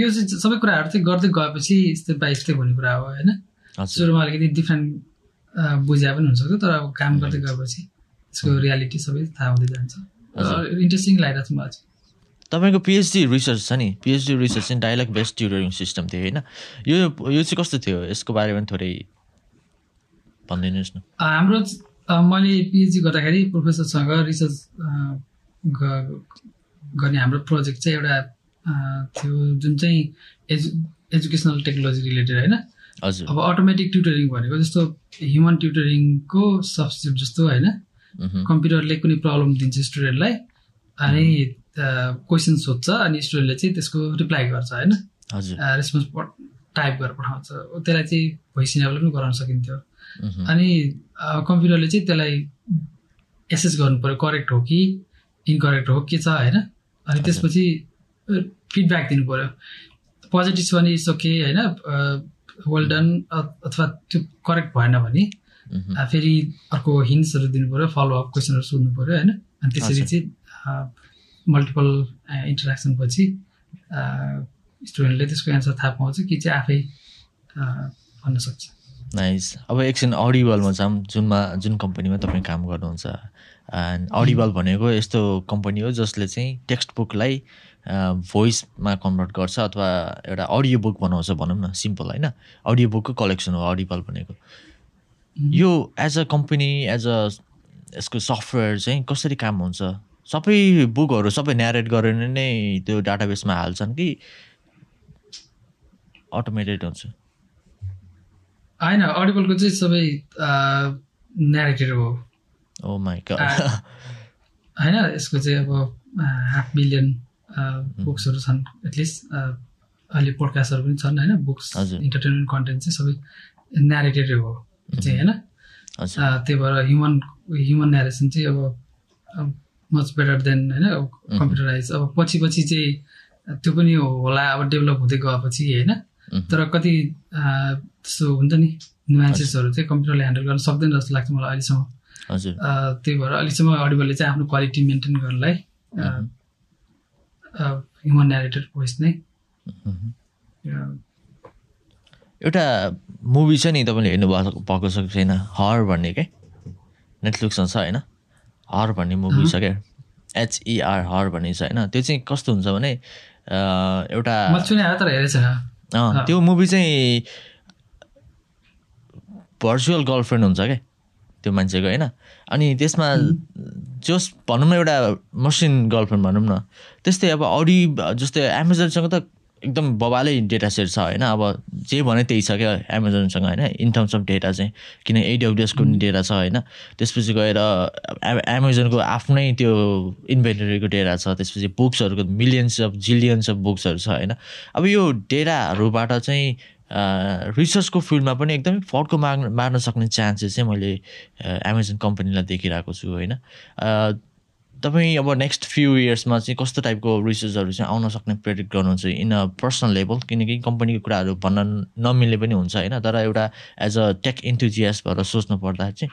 यो चाहिँ सबै कुराहरू चाहिँ गर्दै गएपछि स्टेप बाई स्टेप हुने कुरा हो होइन? सुरुमा अलिकति डिफ्रेन्ट बुझाए पनि हुनसक्छ तर अब काम गर्दै गएपछि त्यसको रियालिटी सबै थाहा हुँदै जान्छ। इन्ट्रेस्टिङ लागिरहेको छ मलाई चाहिँ तपाईँको पिएचडी रिसर्च छ नि? पिएचडी रिसर्च चाहिँ डायलग बेस्ड ट्युटरिङ सिस्टम थियो होइन? यो यो चाहिँ कस्तो थियो? यसको बारेमा थोरै भनिदिनुहोस् न। हाम्रो मैले पिएचडी गर्दाखेरि प्रोफेसरसँग रिसर्च गर्ने हाम्रो प्रोजेक्ट चाहिँ एउटा थियो जुन चाहिँ एजु एजुकेसनल टेक्नोलोजी रिलेटेड होइन? हजुर। अब अटोमेटिक ट्युटरिङ भनेको जस्तो ह्युमन ट्युटरिङको सब्सटिट्युट जस्तो होइन? कम्प्युटरले कुनै प्रब्लम दिन्छ स्टुडेन्टलाई अनि क्वेसन सोध्छ अनि स्टुडेन्टले चाहिँ त्यसको रिप्लाई गर्छ होइन? रेस्पोन्स टाइप गरेर पठाउँछ। त्यसलाई चाहिँ भोइस इनेबल पनि गराउन सकिन्थ्यो। मह्म, अनि कम्प्युटरले चाहिँ त्यसलाई एसेस गर्नु पऱ्यो करेक्ट हो कि इनकरेक्ट हो के छ होइन? अनि त्यसपछि फिडब्याक दिनु पऱ्यो पोजिटिभ छ भने इट्स ओके होइन? वेल डन अथवा त्यो करेक्ट भएन भने फेरि अर्को हिन्ट्सहरू दिनु पऱ्यो फलोअप क्वेसनहरू सोध्नु पऱ्यो होइन? अनि त्यसरी। चाहिँ मल्टिपल इन्टरेक्सन पछि स्टुडेन्टले त्यसको एन्सर थाहा पाउँछ कि चाहिँ आफै भन्न सक्छ। नाइस अब एकछिन अडिबलमा जाऊँ जुनमा जुन कम्पनीमा तपाईँ काम गर्नुहुन्छ। एन्ड अडिबल भनेको यस्तो कम्पनी हो जसले चाहिँ टेक्स्ट बुकलाई भोइसमा कन्भर्ट गर्छ अथवा एउटा अडियो बुक बनाउँछ भनौँ न सिम्पल होइन? अडियो बुकको कलेक्सन हो अडिबल भनेको। यो as a company as a यसको सफ्टवेयर चाहिँ कसरी काम हुन्छ? सबै बुकहरू सबै न्यारेट गरेर नै त्यो डाटाबेसमा हाल्छन् कि अटोमेटेड हुन्छ? होइन अडिबलको चाहिँ सबै नेरेटेड हो। ओ आ- होइन यसको चाहिँ अब हाफ मिलियन बुक्सहरू छन् एटलिस्ट अहिले पोडकास्टहरू पनि छन् होइन बुक्स। इन्टरटेनमेन्ट कन्टेन्ट चाहिँ सबै नेरेटेड हो। चाहिँ होइन? त्यही भएर ह्युमन ह्युमन नेरेसन चाहिँ अब मच बेटर देन होइन कम्प्युटराइज अब पछि पछि चाहिँ त्यो पनि होला अब डेभलप हुँदै गएपछि होइन। तर कति त्यस्तो हुन्छ नि नुएन्सेसहरू चाहिँ कम्प्युटरले ह्यान्डल गर्न सक्दैन जस्तो लाग्छ मलाई अहिलेसम्म। त्यही भएर अहिलेसम्म अडिबलले चाहिँ आफ्नो क्वालिटी मेन्टेन गर्नलाई ह्युमन नेरेटेड भोइस नै। एउटा मुभी छ नि तपाईँले हेर्नु भएको भएको छ छैन? हर भन्ने क्या नेटफ्लिक्समा छ होइन? हर भन्ने मुभी छ क्या एचइआर हर भन्ने छ होइन? त्यो चाहिँ कस्तो हुन्छ भने एउटा त्यो मुभी चाहिँ भर्चुअल गर्लफ्रेन्ड हुन्छ क्या त्यो मान्छेको होइन? अनि त्यसमा जस भनौँ न एउटा मसिन गर्लफ्रेन्ड भनौँ न त्यस्तै अब अडी जस्तै एमाजोनसँग त एकदम बबालै डेटा सेट छ होइन। अब जे भने त्यही छ क्या एमाजोनसँग होइन। इन टर्म्स अफ डेटा चाहिँ किन एडब्लुएसको पनि डेटा छ होइन। त्यसपछि गएर एमाजोनको आफ्नै त्यो इन्भेन्टरीको डेटा छ। त्यसपछि बुक्सहरूको मिलियन्स अफ जिलियन्स अफ बुक्सहरू छ होइन। अब यो डेटाहरूबाट चाहिँ रिसर्चको फिल्डमा पनि एकदमै फड्को मार्न मार्न सक्ने चान्सेस चाहिँ मैले एमाजोन कम्पनीलाई देखिरहेको छु होइन। तपाईँ अब नेक्स्ट फ्यु इयर्समा चाहिँ कस्तो टाइपको रिसर्चहरू चाहिँ आउन सक्ने प्रेडिक्ट गर्नुहुन्छ? इन अ पर्सनल लेभल किनकि कम्पनीको कुराहरू भन्न नमिल्ने पनि हुन्छ होइन? तर एउटा एज अ टेक इन्थुजियास भएर सोच्नु पर्दा चाहिँ।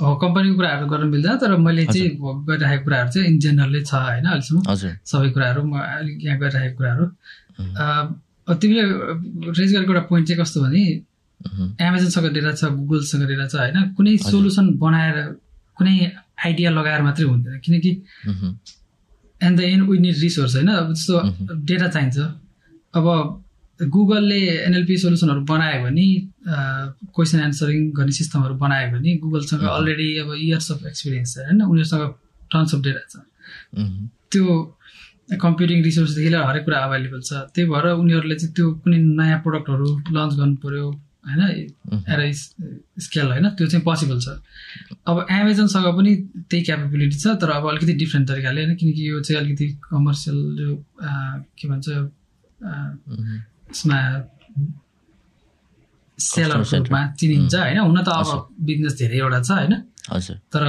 कम्पनीको कुराहरू गर्न मिल्दैन तर मैले चाहिँ गरिरहेको कुराहरू चाहिँ इन जेनरलै छ होइन अहिलेसम्म। हजुर। सबै कुराहरू म अलिक यहाँ गरिरहेको कुराहरू। तिमीले रेज गरेको एउटा पोइन्ट चाहिँ कस्तो भने एमाजोनसँग डेटा छ गुगलसँग डेटा छ होइन? कुनै। सोल्युसन बनाएर कुनै आइडिया लगाएर मात्रै हुँदैन। किनकि and the end with need resource होइन? अब जस्तो। डेटा चाहिन्छ। अब गुगलले एनएलपी सोल्युसनहरू बनायो भने क्वेसन एन्सरिङ गर्ने सिस्टमहरू बनायो भने गुगलसँग। अलरेडी अब इयर्स अफ एक्सपिरियन्स छ होइन? उनीहरूसँग टन्स अफ डेटा छ। त्यो कम्प्युटिङ रिसोर्सदेखि लिएर हरेक कुरा अभाइलेबल छ। त्यही भएर उनीहरूले चाहिँ त्यो कुनै नयाँ प्रडक्टहरू लन्च गर्नु पऱ्यो होइन? एएर स्केल होइन? त्यो चाहिँ पोसिबल छ। अब एमाजोनसँग पनि त्यही क्यापेबिलिटी छ तर अब अलिकति डिफ्रेन्ट तरिकाले होइन? किनकि यो चाहिँ अलिकति कमर्सियल जो के भन्छ यसमा. रूपमा चिनिन्छ होइन? हुन त अब। बिजनेस धेरैवटा छ होइन? तर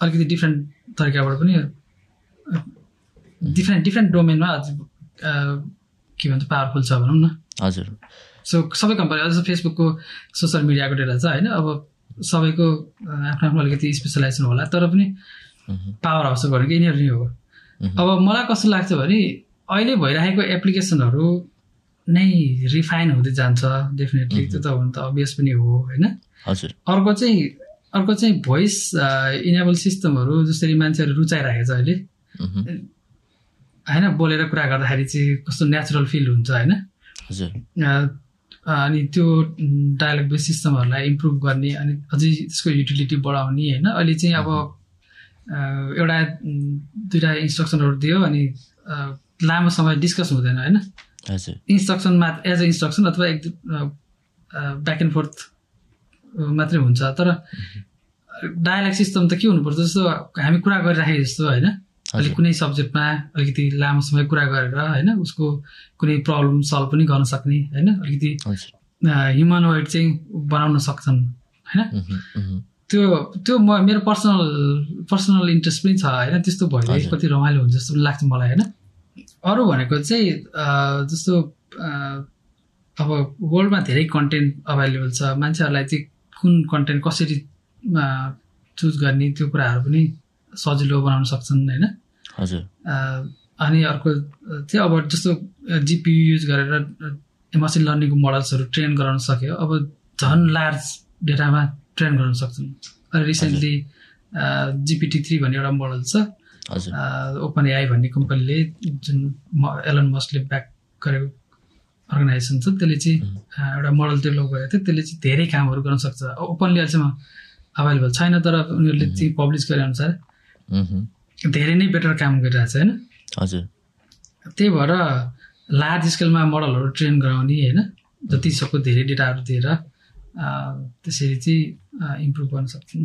अलिकति डिफ्रेन्ट तरिकाबाट पनि डिफ्रेन्ट डिफ्रेन्ट डोमेनमा के भन्छ पावरफुल छ भनौँ न। हजुर। सो सबै कम्पनी जस्तो फेसबुकको सोसियल मिडियाको डेटा छ होइन? अब सबैको आफ्नो आफ्नो अलिकति स्पेसलाइजेसन होला। तर पनि पावर हाउस भनेको यिनीहरू नै हो। अब मलाई कस्तो लाग्छ भने अहिले भइरहेको एप्लिकेसनहरू नै रिफाइन हुँदै जान्छ। डेफिनेटली त्यो त हुन त अभियस पनि हो होइन? अर्को चाहिँ अर्को चाहिँ भोइस इनेबल सिस्टमहरू जसरी मान्छेहरू रुचाइरहेको छ अहिले। होइन? बोलेर कुरा गर्दाखेरि चाहिँ कस्तो नेचुरल फिल हुन्छ होइन? अनि त्यो डायलग बेस सिस्टमहरूलाई इम्प्रुभ गर्ने अनि अझै त्यसको युटिलिटी बढाउने होइन। अहिले चाहिँ अब एउटा दुइटा इन्स्ट्रक्सनहरू दियो अनि लामो समय डिस्कस हुँदैन होइन। हजुर। इन्स्ट्रक्सनमा एज अ इन्स्ट्रक्सन अथवा एक ब्याक एन्ड फोर्थ मात्रै हुन्छ। तर डायलग सिस्टम त के हुनुपर्छ जस्तो हामी कुरा गरिराखेको जस्तो होइन। अलिक कुनै सब्जेक्टमा अलिकति लामो समय कुरा गरेर होइन उसको कुनै प्रब्लम सल्भ पनि गर्न सक्ने होइन अलिकति हजुर। ह्युमनोइड चाहिँ बनाउन सक्छन् होइन। त्यो त्यो म मेरो पर्सनल पर्सनल इन्ट्रेस्ट पनि छ होइन त्यस्तो हजुर। कति रमाइलो हुन्छ जस्तो पनि लाग्छ मलाई होइन। अरू भनेको चाहिँ जस्तो अब वर्ल्डमा धेरै कन्टेन्ट अभाइलेबल छ मान्छेहरूलाई चाहिँ कुन कन्टेन्ट कसरी चुज गर्ने त्यो कुराहरू पनि सजिलो बनाउन सक्छन् होइन। हजुर। अनि अर्को चाहिँ अब जस्तो जिपियु युज गरेर मसिन लर्निङको मोडल्सहरू ट्रेन गराउन सक्यो। अब झन् लार्ज डेटामा ट्रेन गराउन सक्छन्। अनि रिसेन्टली जिपिटी थ्री भन्ने एउटा मोडल छ। ओपन एआई भन्ने कम्पनीले जुन म- एलन मस्कले ब्याक गरेको अर्गनाइजेसन छ। त्यसले चाहिँ एउटा मोडल डेभलप गरेको थियो। त्यसले चाहिँ धेरै कामहरू गर्न सक्छ। ओपनली अहिलेसम्म अभाइलेबल छैन तर उनीहरूले चाहिँ पब्लिस गरे अनुसार। धेरै नै बेटर काम गरिरहेको छ होइन? हजुर। त्यही भएर लार्ज स्केलमा मोडलहरू ट्रेन गराउने होइन? जति सक्दो धेरै डेटाहरू दिएर त्यसरी चाहिँ इम्प्रुभ गर्न सक्छौँ।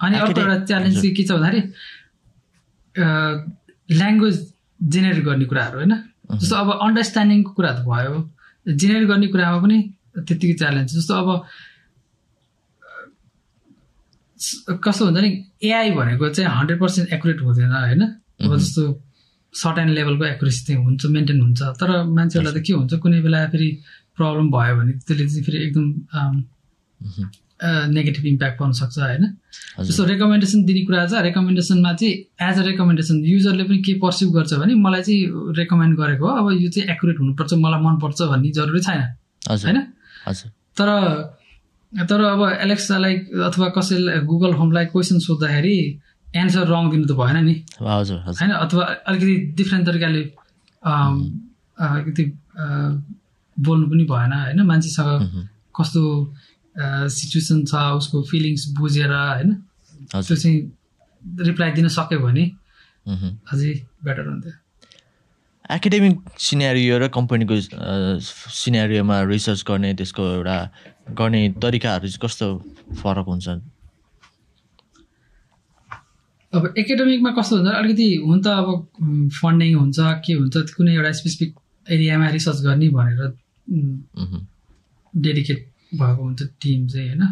अनि अर्को एउटा च्यालेन्ज चाहिँ के छ भन्दाखेरि ल्याङ्ग्वेज जेनेरेट गर्ने कुराहरू होइन? जस्तो अब अन्डरस्ट्यान्डिङको कुरा त भयो जेनेरेट गर्ने कुरामा पनि त्यत्तिकै च्यालेन्ज जस्तो अब कस्तो हुन्छ नि एआई भनेको चाहिँ हन्ड्रेड पर्सेन्ट एकुरेट हुँदैन होइन? अब जस्तो सर्ट एन्ड लेभलको एकुरेसी चाहिँ हुन्छ मेन्टेन हुन्छ। तर मान्छेहरूलाई त के हुन्छ कुनै बेला फेरि प्रब्लम भयो भने त्यसले चाहिँ फेरि एकदम। नेगेटिभ इम्प्याक्ट पर्न सक्छ होइन? जस्तो रेकमेन्डेसन दिने कुरा छ रेकमेन्डेसनमा चाहिँ एज अ रेकमेन्डेसन युजरले पनि के पर्सिभ गर्छ भने मलाई चाहिँ रेकमेन्ड गरेको हो अब यो चाहिँ एकुरेट हुनुपर्छ मलाई मनपर्छ भन्ने जरुरी छैन होइन? तर तर अब एलेक्सालाई अथवा कसैलाई गुगल होमलाई क्वेसन सोद्धाखेरि एन्सर रङ दिनु त भएन नि। हजुर होइन? अथवा अलिकति डिफ्रेन्ट तरिकाले अलिकति बोल्नु पनि भएन होइन? मान्छेसँग। कस्तो सिचुएसन छ उसको फिलिङ्स बुझेर होइन? त्यो चाहिँ रिप्लाई दिन सक्यो भने। अझै बेटर हुन्थ्यो। एकाडेमिक सिनेरियो र कम्पनीको सिनेरियोमा रिसर्च गर्ने त्यसको एउटा गर्ने तरिकाहरू चाहिँ कस्तो फरक हुन्छ? अब एकाडेमिकमा कस्तो हुन्छ? अलिकति हुन त अब फन्डिङ हुन्छ के हुन्छ कुनै एउटा स्पेसिफिक एरियामा रिसर्च गर्ने भनेर। डेडिकेट भएको हुन्छ टिम चाहिँ होइन?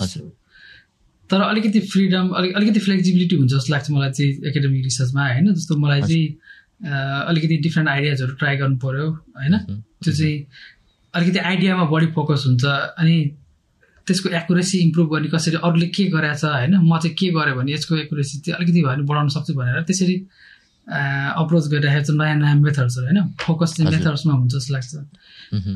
हजुर। तर अलिकति फ्रिडम अलिक अलिकति फ्लेक्सिबिलिटी हुन्छ जस्तो लाग्छ मलाई चाहिँ एकाडेमिक रिसर्चमा होइन? जस्तो मलाई चाहिँ अलिकति डिफ्रेन्ट आइडियाजहरू ट्राई गर्नु पऱ्यो होइन। त्यो चाहिँ अलिकति आइडियामा बढी फोकस हुन्छ अनि त्यसको एकुरेसी इम्प्रुभ गर्ने कसरी अरूले के गरेछ होइन म चाहिँ के गरेँ भने यसको एकुरेसी चाहिँ अलिकति भए पनि बढाउन सक्छु भनेर त्यसरी अप्रोच गरिराखेको छ नयाँ नयाँ मेथड्सहरू होइन? फोकस चाहिँ। मेथड्समा हुन्छ जस्तो लाग्छ।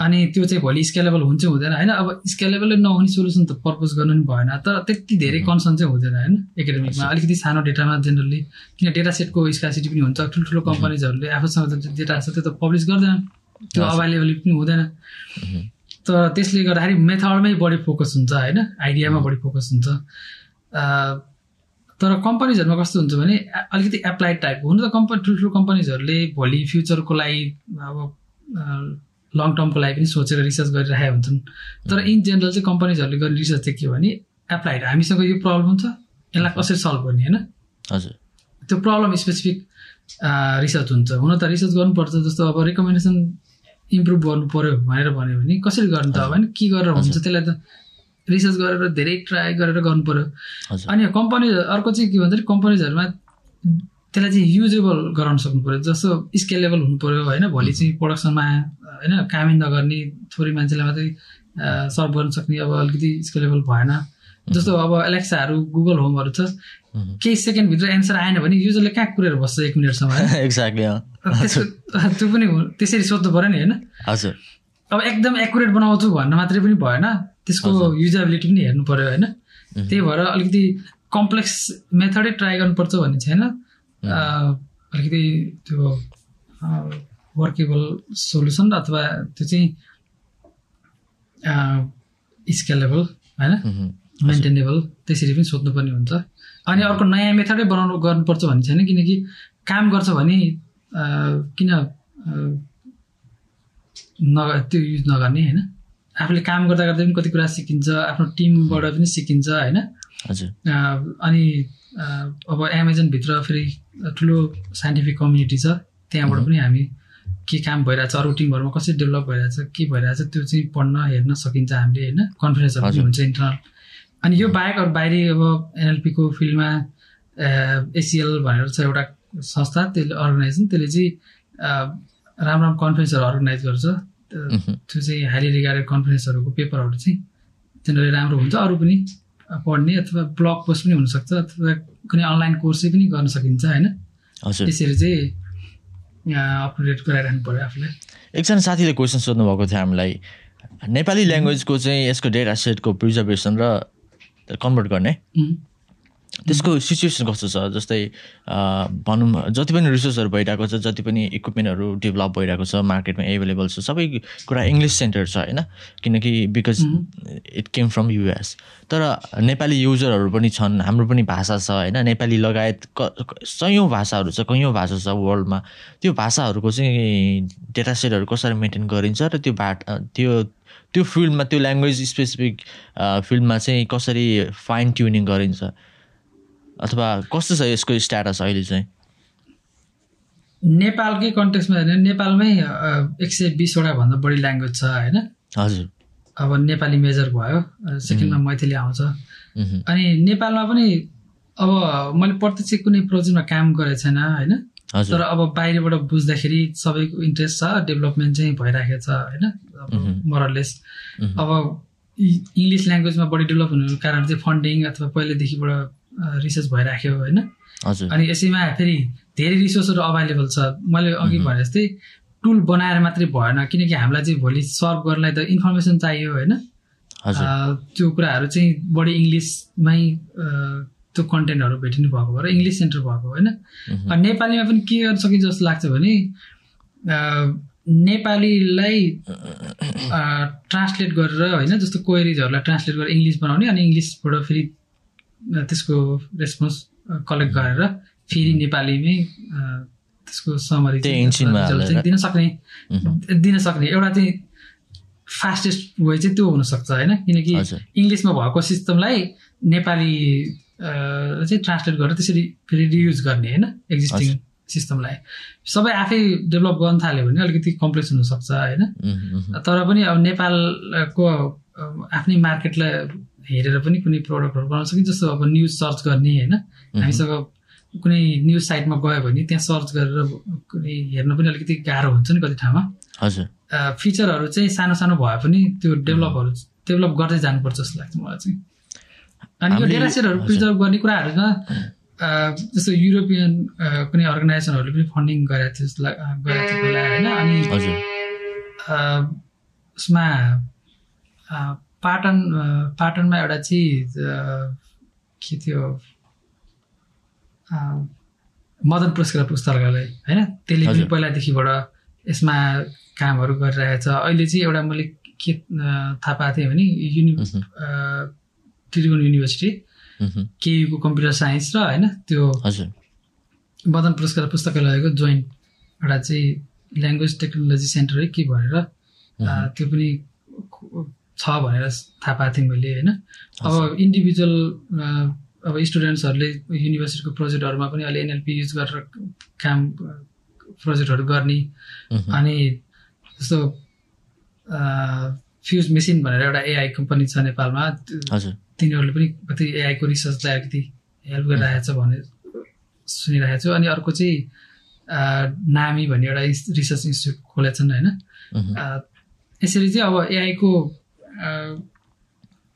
अनि त्यो चाहिँ भोलि स्केलेबल हुन्छ हुँदैन होइन? अब स्केलेबलै नहुने सोल्युसन त पर्पोज गर्नु नि भएन तर त्यति धेरै कन्सर्न चाहिँ हुँदैन होइन? एकाडेमिकमा अलिकति सानो डेटामा जेनरली किन डेटा सेटको स्कासिटी पनि हुन्छ ठुल्ठुलो कम्पनीजहरूले आफूसँग जुन डेटा छ त्यो त पब्लिस गर्दैन। त्यो। अभाइलेबल पनि हुँदैन। तर त्यसले गर्दाखेरि मेथडमै बढी फोकस हुन्छ होइन? आइडियामा बढी फोकस हुन्छ। तर कम्पनीजहरूमा कस्तो हुन्छ भने अलिकति एप्लाइड टाइपको हुन त कम्पनी ठुल्ठुलो कम्पनीजहरूले भोलि फ्युचरको लागि अब लङ टर्मको लागि पनि सोचेर रिसर्च गरिरहेका हुन्छन्। तर इन जेनरल चाहिँ कम्पनीजहरूले गर्ने रिसर्च चाहिँ के हो भने एप्लाइड हामीसँग यो प्रब्लम छ यसलाई कसरी सल्भ गर्ने होइन? हजुर। त्यो प्रब्लम स्पेसिफिक रिसर्च हुन्छ। हुन त रिसर्च गर्नुपर्छ जस्तो अब रिकमेन्डेसन इम्प्रुभ गर्नु पऱ्यो भनेर भन्यो भने कसरी गर्नु त होइन के गरेर हुन्छ त्यसलाई त रिसर्च गरेर धेरै ट्राई गरेर गर्नु पऱ्यो अनि कम्पनी अर्को चाहिँ के भन्छ भने कम्पनीजहरूमा त्यसलाई चाहिँ युजेबल गराउन सक्नु पऱ्यो जस्तो स्केलेबल हुनु पऱ्यो होइन? भोलि चाहिँ प्रोडक्सनमा होइन? कामै नगर्ने थोरै मान्छेलाई मात्रै सर्भ गर्न सक्ने अब अलिकति स्केलेबल भएन। जस्तो अब एलेक्साहरू गुगल होमहरू छ। केही सेकेन्डभित्र एन्सर आएन भने युजरले कहाँ कुरेर बस्छ एक मिनटसम्म? एक्ज्याक्टली त्यो पनि त्यसरी सोध्नु पऱ्यो नि होइन? हजुर। अब एकदम एकुरेट बनाउँछु भन्न मात्रै पनि भएन। त्यसको। युजेबिलिटी पनि हेर्नु पऱ्यो होइन? त्यही भएर अलिकति कम्प्लेक्स मेथडै ट्राई गर्नुपर्छ भन्ने छैन। अ, अलिकति त्यो वर्केबल सोल्युसन अथवा त्यो चाहिँ स्केलेबल होइन। मेन्टेनेबल त्यसरी पनि सोध्नुपर्ने हुन्छ। अनि अर्को नयाँ मेथडै बनाउनु गर्नुपर्छ भन्ने छैन किनकि काम गर्छ भने किन नग त्यो युज नगर्ने होइन? आफूले काम गर्दा गर्दै पनि कति कुरा सिकिन्छ आफ्नो टिमबाट पनि सिकिन्छ होइन? अनि अब एमाजोनभित्र फेरि ठुलो साइन्टिफिक कम्युनिटी छ त्यहाँबाट पनि हामी के काम भइरहेछ अरू टिमहरूमा कसरी डेभलप भइरहेछ के भइरहेछ त्यो चाहिँ पढ्न हेर्न सकिन्छ हामीले होइन? हजुर। हुन्छ इन्टरनल अनि यो बाहेक अरू बाहिरी अब एनएलपीको फिल्डमा एसिएल भनेर छ एउटा संस्था त्यसले अर्गनाइजेसन त्यसले चाहिँ राम्रो राम्रो कन्फरेन्सहरू अर्गनाइज गर्छ। त्यो चाहिँ हाइली रिगार्डेड कन्फरेन्सहरूको पेपरहरू चाहिँ जेनरली राम्रो हुन्छ। अरू पनि पढ्ने अथवा ब्लग पोस्ट पनि हुनसक्छ अथवा कुनै अनलाइन कोर्सै पनि गर्न सकिन्छ होइन? त्यसरी चाहिँ अपडेट गराइरहनु पऱ्यो आफूलाई। एकजना साथीले क्वेसन सोध्नु भएको थियो हामीलाई। नेपाली ल्याङ्ग्वेजको चाहिँ यसको डेटा सेटको प्रिजर्भेसन र कन्भर्ट गर्ने? त्यसको सिचुएसन कस्तो छ? जस्तै भनौँ जति पनि रिसोर्सहरू भइरहेको छ जति पनि इक्विपमेन्टहरू डेभलप भइरहेको छ मार्केटमा एभाइलेबल छ सबै कुरा इङ्ग्लिस सेन्टर छ होइन? किनकि because it came from US. तर नेपाली युजरहरू पनि छन् हाम्रो पनि भाषा छ होइन? नेपाली लगायत क सयौँ भाषाहरू छ कैयौँ भाषा छ वर्ल्डमा। त्यो भाषाहरूको चाहिँ डेटा सेटहरू कसरी मेन्टेन गरिन्छ र त्यो बाट त्यो त्यो फिल्डमा त्यो ल्याङ्ग्वेज स्पेसिफिक फिल्डमा चाहिँ कसरी फाइन ट्युनिङ गरिन्छ? अथवा कस्तो छ यसको स्ट्याटस अहिले चाहिँ? नेपालकै कन्टेक्समा हेर्ने नेपालमै एक सय बिसवटा भन्दा बढी ल्याङ्ग्वेज छ होइन? हजुर। अब नेपाली मेजर भयो सेकेन्डमा मैथिली आउँछ। अनि नेपालमा पनि अब मैले प्रत्यक्ष कुनै प्रोजेक्टमा काम गरेको छैन होइन? तर अब बाहिरबाट बुझ्दाखेरि सबैको इन्ट्रेस्ट छ डेभलपमेन्ट चाहिँ भइराखेको छ होइन? मोरलेस। अब इङ्ग्लिस ल्याङ्ग्वेजमा बढी डेभलप हुनुको कारण चाहिँ फन्डिङ अथवा पहिल्यैदेखिबाट रिसर्च भइराख्यो होइन। अनि यसैमा फेरि धेरै रिसोर्सहरू अभाइलेबल छ। मैले अघि भने जस्तै टुल बनाएर मात्रै भएन किनकि हामीलाई चाहिँ भोलि सर्भ गर्नलाई त इन्फर्मेसन चाहियो होइन। त्यो कुराहरू चाहिँ बढी इङ्ग्लिसमै त्यो कन्टेन्टहरू भेटिनु भएको भएर इङ्ग्लिस सेन्टर भएको होइन। नेपालीमा पनि के गर्न सकिन्छ जस्तो लाग्छ भने नेपालीलाई ट्रान्सलेट गरेर होइन जस्तो क्वेरिजहरूलाई ट्रान्सलेट गरेर इङ्ग्लिस बनाउने अनि इङ्ग्लिसबाट फेरि त्यसको रेस्पोन्स कलेक्ट गरेर फेरि नेपालीमै त्यसको समरी दिन सक्ने दिन सक्ने एउटा चाहिँ फास्टेस्ट वे चाहिँ त्यो हुनसक्छ होइन? किनकि इङ्ग्लिसमा भएको सिस्टमलाई नेपाली चाहिँ ट्रान्सलेट गरेर त्यसरी फेरि रियुज गर्ने होइन? एक्जिस्टिङ सिस्टमलाई। सबै आफै डेभलप गर्न थाल्यो भने अलिकति कम्प्लेक्स हुनसक्छ होइन? तर पनि अब नेपालको आफ्नै मार्केटलाई हेरेर पनि कुनै प्रडक्टहरू बनाउन सकिन्छ जस्तो अब न्युज सर्च गर्ने होइन? हामीसँग कुनै न्युज साइटमा गयो भने त्यहाँ सर्च गरेर कुनै हेर्न पनि अलिकति गाह्रो हुन्छ नि कति ठाउँमा। हजुर। फिचरहरू चाहिँ सानो सानो भए पनि त्यो डेभलपहरू डेभलप गर्दै जानुपर्छ जस्तो लाग्छ मलाई चाहिँ। अनि यो डेटा सेटहरू प्रिजर्भ गर्ने कुराहरूमा जस्तो युरोपियन कुनै अर्गनाइजेसनहरूले पनि फन्डिङ गरेको थियो जस्तो गरेको थियो होइन? अनि उसमा पाटन पाटनमा एउटा चाहिँ के थियो? मदन पुरस्कार पुस्तकालय होइन? त्यसले पनि पहिलादेखिबाट यसमा कामहरू गरिरहेको छ। अहिले चाहिँ एउटा मैले के थाहा पाएको थिएँ भने युनि त्रिभुवन युनिभर्सिटी केयुको कम्प्युटर साइन्स र होइन त्यो मदन पुरस्कार पुस्तकालयको जोइन्ट एउटा चाहिँ ल्याङ्ग्वेज टेक्नोलोजी सेन्टर है के भनेर त्यो पनि छ भनेर थाहा पाएको थिएँ मैले होइन? अब इन्डिभिजुअल अब स्टुडेन्ट्सहरूले युनिभर्सिटीको प्रोजेक्टहरूमा पनि अहिले एनएलपी युज गरेर काम प्रोजेक्टहरू गर्ने अनि जस्तो फ्युज मेसिन भनेर एउटा एआई कम्पनी छ नेपालमा तिनीहरूले पनि कति एआईको रिसर्चलाई अलिकति हेल्प गरिरहेको छ भने सुनिरहेको छु। अनि अर्को चाहिँ नामी भन्ने एउटा रिसर्च इन्स्टिट्युट खोलेको छन् होइन? यसरी चाहिँ अब एआईको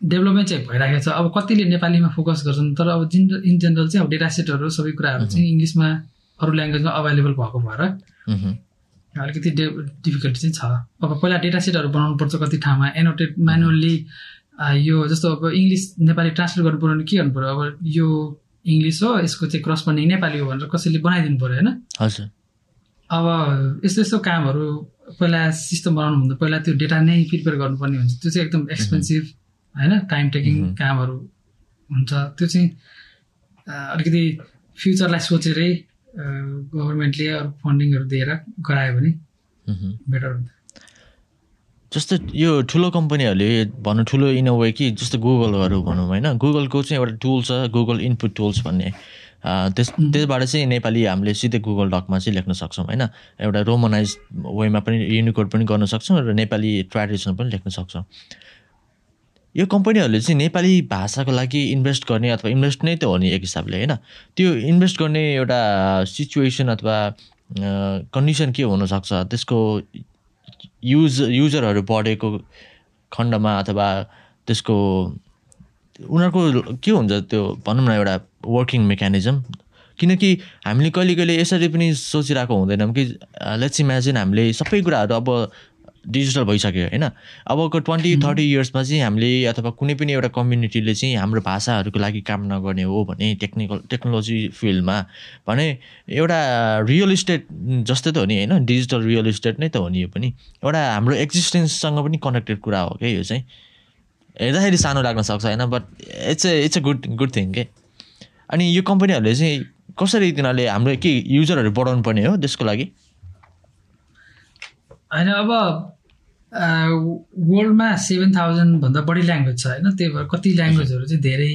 डेभलपमेन्ट चाहिँ भइरहेको छ। अब कतिले नेपालीमा फोकस गर्छन् तर अब जिन इन जेनरल चाहिँ अब डेटा सेटहरू सबै कुराहरू चाहिँ इङ्ग्लिसमा अरू ल्याङ्ग्वेजमा अभाइलेबल भएको भएर अलिकति डे डिफिकल्टी चाहिँ छ। अब पहिला डेटा सेटहरू बनाउनु पर्छ कति ठाउँमा। एनोटेड म्यानुअल्ली यो जस्तो अब इङ्ग्लिस नेपाली ट्रान्सलेट गर्नु पऱ्यो भने के गर्नु पऱ्यो? अब यो इङ्ग्लिस हो यसको चाहिँ क्रसपन्डिङ नेपाली हो भनेर कसैले बनाइदिनु पऱ्यो होइन? हजुर। अब यस्तो यस्तो कामहरू पहिला सिस्टम बनाउनुभन्दा पहिला त्यो डेटा नै प्रिपेयर गर्नुपर्ने हुन्छ। त्यो चाहिँ एकदम एक्सपेन्सिभ होइन? टाइम टेकिङ कामहरू हुन्छ। त्यो चाहिँ अलिकति फ्युचरलाई सोचेरै गभर्मेन्टले अरू फन्डिङहरू दिएर गरायो भने बेटर हुन्छ। जस्तो यो ठुलो कम्पनीहरूले भनौँ ठुलो इन अ वे कि जस्तो गुगलहरू भनौँ होइन? गुगलको चाहिँ एउटा टुल छ गुगल इनपुट टुल्स भन्ने। त्यस त्यसबाट चाहिँ नेपाली हामीले सिधै गुगल डकमा चाहिँ लेख्न सक्छौँ होइन? एउटा रोमनाइज वेमा पनि युनिकोड पनि गर्न सक्छौँ र नेपाली ट्रेडिसनल पनि लेख्न सक्छौँ। यो कम्पनीहरूले चाहिँ नेपाली भाषाको लागि इन्भेस्ट गर्ने अथवा इन्भेस्ट नै त हो नि एक हिसाबले होइन? त्यो इन्भेस्ट गर्ने एउटा सिचुएसन अथवा कन्डिसन के हुनसक्छ? त्यसको युज युजरहरू बढेको खण्डमा अथवा त्यसको उनीहरूको के हुन्छ त्यो भनौँ न एउटा वर्किङ मेकानिजम किनकि हामीले कहिले कहिले यसरी पनि सोचिरहेको हुँदैनौँ कि लेट्स इमेजिन हामीले सबै कुराहरू अब डिजिटल भइसक्यो होइन? अबको ट्वेन्टी थर्टी इयर्समा चाहिँ हामीले अथवा कुनै पनि एउटा कम्युनिटीले चाहिँ हाम्रो भाषाहरूको लागि काम नगर्ने हो भने टेक्निकल टेक्नोलोजी फिल्डमा भने एउटा रियल इस्टेट जस्तै त हो नि होइन? डिजिटल रियल इस्टेट नै त हो नि यो पनि। एउटा हाम्रो एक्जिस्टेन्ससँग पनि कनेक्टेड कुरा हो क्या यो चाहिँ। हेर्दाखेरि सानो लाग्न सक्छ होइन? But it's a it's a good good thing के अनि यो कम्पनीहरूले चाहिँ कसरी तिनीहरूले हाम्रो के युजरहरू बढाउनु पर्ने हो त्यसको लागि? होइन अब वर्ल्डमा सेभेन थाउजन्डभन्दा बढी ल्याङ्ग्वेज छ होइन? त्यही भएर कति ल्याङ्ग्वेजहरू चाहिँ धेरै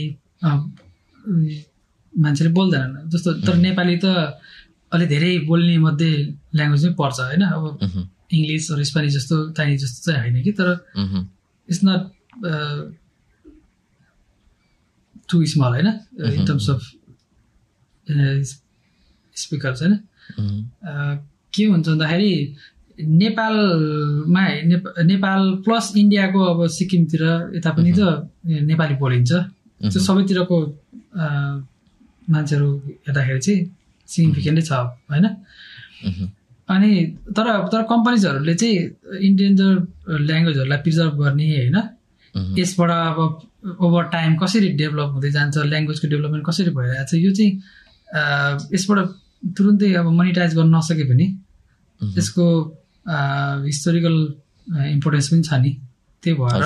मान्छेले बोल्दैनन्। जस्तो तर नेपाली त अलिक धेरै बोल्ने मध्ये ल्याङ्ग्वेज नै पर्छ होइन? अब इङ्ग्लिस अरू स्पेनिस जस्तो चाइनिज जस्तो चाहिँ होइन कि तर इट्स नट टु स्मल होइन इन टर्म्स अफ स्पिकर होइन के हुन्छ भन्दाखेरि नेपालमा नेपाल प्लस इन्डियाको अब सिक्किमतिर यता पनि त नेपाली बोलिन्छ त्यो सबैतिरको मान्छेहरू हेर्दाखेरि चाहिँ सिग्निफिकेन्टै छ होइन अनि तर तर कम्पनीजहरूले चाहिँ इन्डियन ल्याङ्ग्वेजहरूलाई प्रिजर्भ गर्ने होइन यसबाट अब ओभर टाइम कसरी डेभलप हुँदै जान्छ ल्याङ्ग्वेजको डेभलपमेन्ट कसरी भइरहेको छ यो चाहिँ यसबाट तुरुन्तै अब मोनिटाइज गर्न नसके पनि यसको हिस्टोरिकल इम्पोर्टेन्स पनि छ नि। त्यही भएर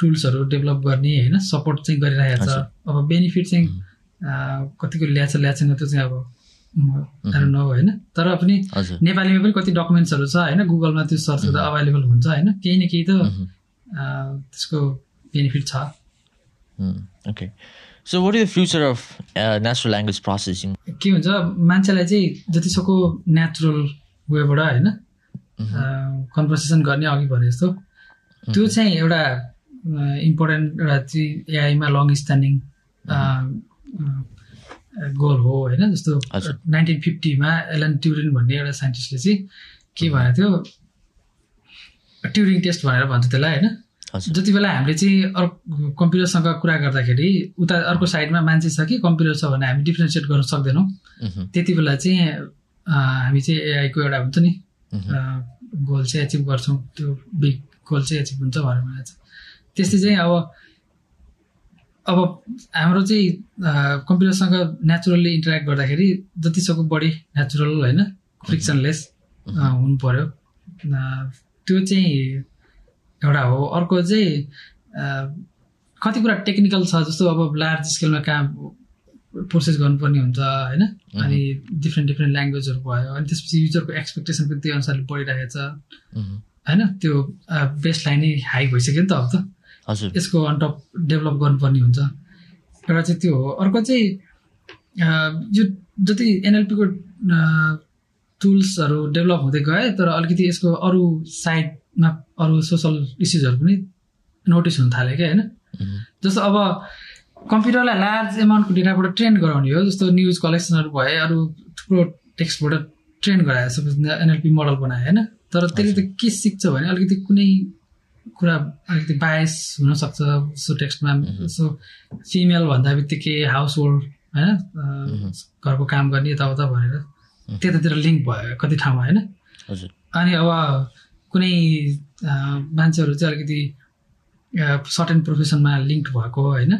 टुल्सहरू डेभलप गर्ने होइन सपोर्ट चाहिँ गरिरहेको छ अब बेनिफिट चाहिँ कतिको ल्याछ ल्याएन त्यो चाहिँ अब न होइन। तर पनि नेपालीमा पनि कति डकुमेन्ट्सहरू छ होइन गुगलमा त्यो सर्च गर्दा अभाइलेबल हुन्छ होइन। केही न केही त त्यसको बेनिफिट छ okay so what is the future of natural language processing के हुन्छ मान्छेलाई चाहिँ जतिसक्दो नेचुरल वेबाट होइन कन्भर्सेसन गर्ने अघि भने जस्तो। त्यो चाहिँ एउटा इम्पोर्टेन्ट एउटा चाहिँ एआईमा लङ स्ट्यान्डिङ गोल हो होइन जस्तो नाइन्टिन फिफ्टीमा एलन ट्युरिन भन्ने एउटा साइन्टिस्टले चाहिँ के भनेको थियो ट्युरिङ टेस्ट भनेर भन्छ त्यसलाई होइन? जति बेला हामीले चाहिँ अर्को कम्प्युटरसँग कुरा गर्दाखेरि उता अर्को साइडमा मान्छे छ कि कम्प्युटर छ भने हामी डिफ्रेन्सिएट गर्न सक्दैनौँ। त्यति बेला चाहिँ हामी चाहिँ एआईको एउटा हुन्छ नि गोल चाहिँ एचिभ गर्छौँ। त्यो बिग गोल चाहिँ एचिभ हुन्छ भनेर भनेको छ। त्यस्तै चाहिँ अब अब हाम्रो चाहिँ कम्प्युटरसँग नेचुरल्ली इन्टरेक्ट गर्दाखेरि जतिसक्दो बढी नेचुरल होइन? फ्रिक्सनलेस हुनु पऱ्यो त्यो चाहिँ एउटा हो। अर्को चाहिँ कति कुरा टेक्निकल छ जस्तो अब लार्ज स्केलमा काम प्रोसेस गर्नुपर्ने हुन्छ होइन? अनि डिफ्रेन्ट डिफ्रेन्ट ल्याङ्ग्वेजहरू भयो अनि त्यसपछि युजरको एक्सपेक्टेसन पनि त्यही अनुसारले बढिरहेको छ। होइन? त्यो बेस्ट लाइन नै हाई भइसक्यो नि त अब त। यसको अनटप डेभलप गर्नुपर्ने हुन्छ। एउटा चाहिँ त्यो हो। अर्को चाहिँ यो जति एनएलपीको टुल्सहरू डेभलप हुँदै गए तर अलिकति यसको अरू साइडमा अरू सोसल इस्युजहरू पनि नोटिस हुन थाल्यो क्या होइन? जस्तो अब कम्प्युटरलाई लार्ज एमाउन्टको डेटाबाट ट्रेन गराउने हो जस्तो न्युज कलेक्सनहरू भए अरू थुप्रो टेक्स्टबाट ट्रेन गरायो सपोज एनएलपी मोडल बनायो होइन? तर त्यसले त के सिक्छ भने अलिकति कुनै कुरा अलिकति बायस हुनसक्छ सो टेक्स्टमा सो फिमेल भन्दा बित्तिकै हाउस होल्ड होइन घरको काम गर्ने यताउता भनेर। त्यतातिर लिङ्क भयो कति ठाउँमा होइन? अनि अब कुनै मान्छेहरू चाहिँ अलिकति सर्टेन प्रोफेसनमा लिङ्क भएको होइन?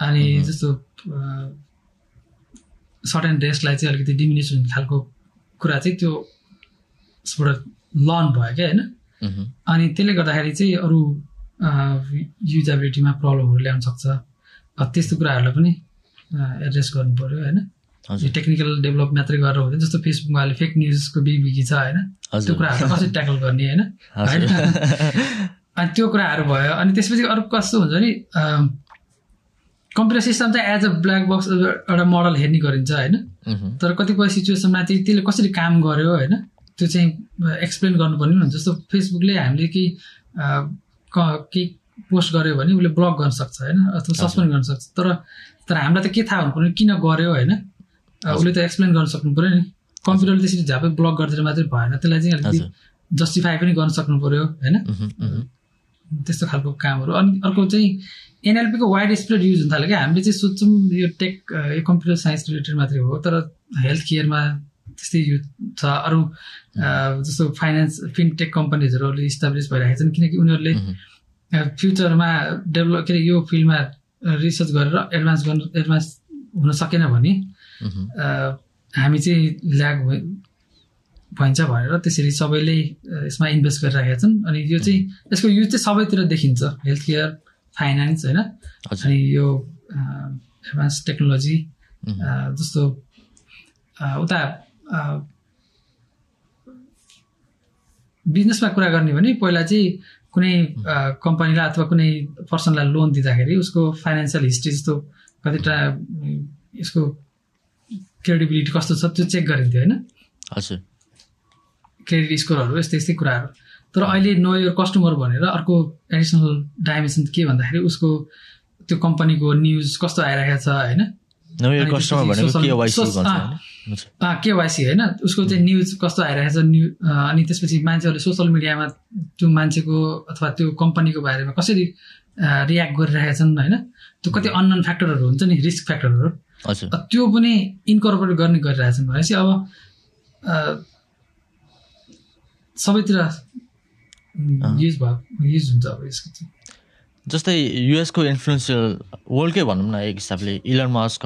अनि जस्तो सर्टेन ड्रेसलाई चाहिँ अलिकति डिमिनेस हुने खालको कुरा चाहिँ त्यो उसबाट लर्न भयो क्या होइन? अनि त्यसले गर्दाखेरि चाहिँ अरू युजेबिलिटीमा प्रब्लमहरू ल्याउन सक्छ। त्यस्तो कुराहरूलाई पनि एड्रेस गर्नु पऱ्यो होइन? टेक्निकल डेभलप मात्रै गरेर हुँदैन जस्तो फेसबुकमा अहिले फेक न्युजको बिगी छ होइन? त्यो कुराहरू कसरी ट्याकल गर्ने होइन? अनि त्यो कुराहरू भयो अनि त्यसपछि अरू कस्तो हुन्छ नि कम्प्युटर सिस्टम चाहिँ एज अ ब्ल्याक बक्स एउटा मोडल हेर्ने गरिन्छ होइन? तर कतिपय सिचुएसनमा चाहिँ त्यसले कसरी काम गर्यो होइन? त्यो चाहिँ एक्सप्लेन गर्नुपर्ने हुन्छ। जस्तो फेसबुकले हामीले केही केही पोस्ट गर्यो भने उसले ब्लक गर्न सक्छ होइन? अथवा सस्पेन्ड गर्न सक्छ। तर तर हामीलाई त के थाहा हुनु पऱ्यो किन गर्यो होइन? उसले त एक्सप्लेन गर्न सक्नु पऱ्यो नि। कम्प्युटरले त्यसरी झापै ब्लक गरिदिएर मात्रै भएन। त्यसलाई चाहिँ अलिकति जस्टिफाई पनि गर्न सक्नु पऱ्यो होइन? त्यस्तो खालको कामहरू। अनि अर्को चाहिँ एनएलपीको वाइड स्प्रेड युज हुन थाल्यो क्या। हामीले चाहिँ सोध्छौँ यो टेक यो कम्प्युटर साइन्स रिलेटेड मात्रै हो तर हेल्थ केयरमा त्यस्तै युज छ। अरू जस्तो फाइनेन्स फिनटेक कम्पनीजहरू इस्टाब्लिस भइरहेको छन्। किनकि उनीहरूले फ्युचरमा डेभलप के अरे यो फिल्डमा रिसर्च गरेर एडभान्स गर्नु एडभान्स हुन सकेन भने हामी चाहिँ ल्याग भइन्छ भनेर त्यसरी सबैले यसमा इन्भेस्ट गरिरहेका छन्। अनि यो चाहिँ यसको युज चाहिँ सबैतिर देखिन्छ। हेल्थ केयर फाइनेन्स होइन? अनि यो एडभान्स टेक्नोलोजी जस्तो उता बिजनेसमा कुरा गर्ने भने पहिला चाहिँ कुनै कम्पनीलाई अथवा कुनै पर्सनलाई लोन दिँदाखेरि उसको फाइनेन्सियल हिस्ट्री जस्तो कतिवटा यसको क्रेडिबिलिटी कस्तो छ त्यो चेक गरिन्थ्यो होइन? हजुर। क्रेडिट स्कोरहरू यस्तै यस्तै कुराहरू। तर अहिले नो यो कस्टमर भनेर अर्को एडिसनल डाइमेन्सन के भन्दाखेरि उसको त्यो कम्पनीको न्युज कस्तो आइरहेको छ होइन? केवाइसी होइन? उसको चाहिँ न्युज कस्तो आइरहेको छ न्यु अनि त्यसपछि मान्छेहरूले सोसियल मिडियामा त्यो मान्छेको अथवा त्यो कम्पनीको बारेमा कसरी रियाक्ट गरिरहेका छन् होइन? त्यो कति अननोन फ्याक्टरहरू हुन्छ नि रिस्क फ्याक्टरहरू त्यो पनि इन्कर्पोरेट गर्ने गरिरहेछन् भनेपछि अब सबैतिर युज भयो युज हुन्छ अब यसको चाहिँ। जस्तै युएसको इन्फ्लुएन्सियल वर्ल्डकै भनौँ न एक हिसाबले इलन मस्क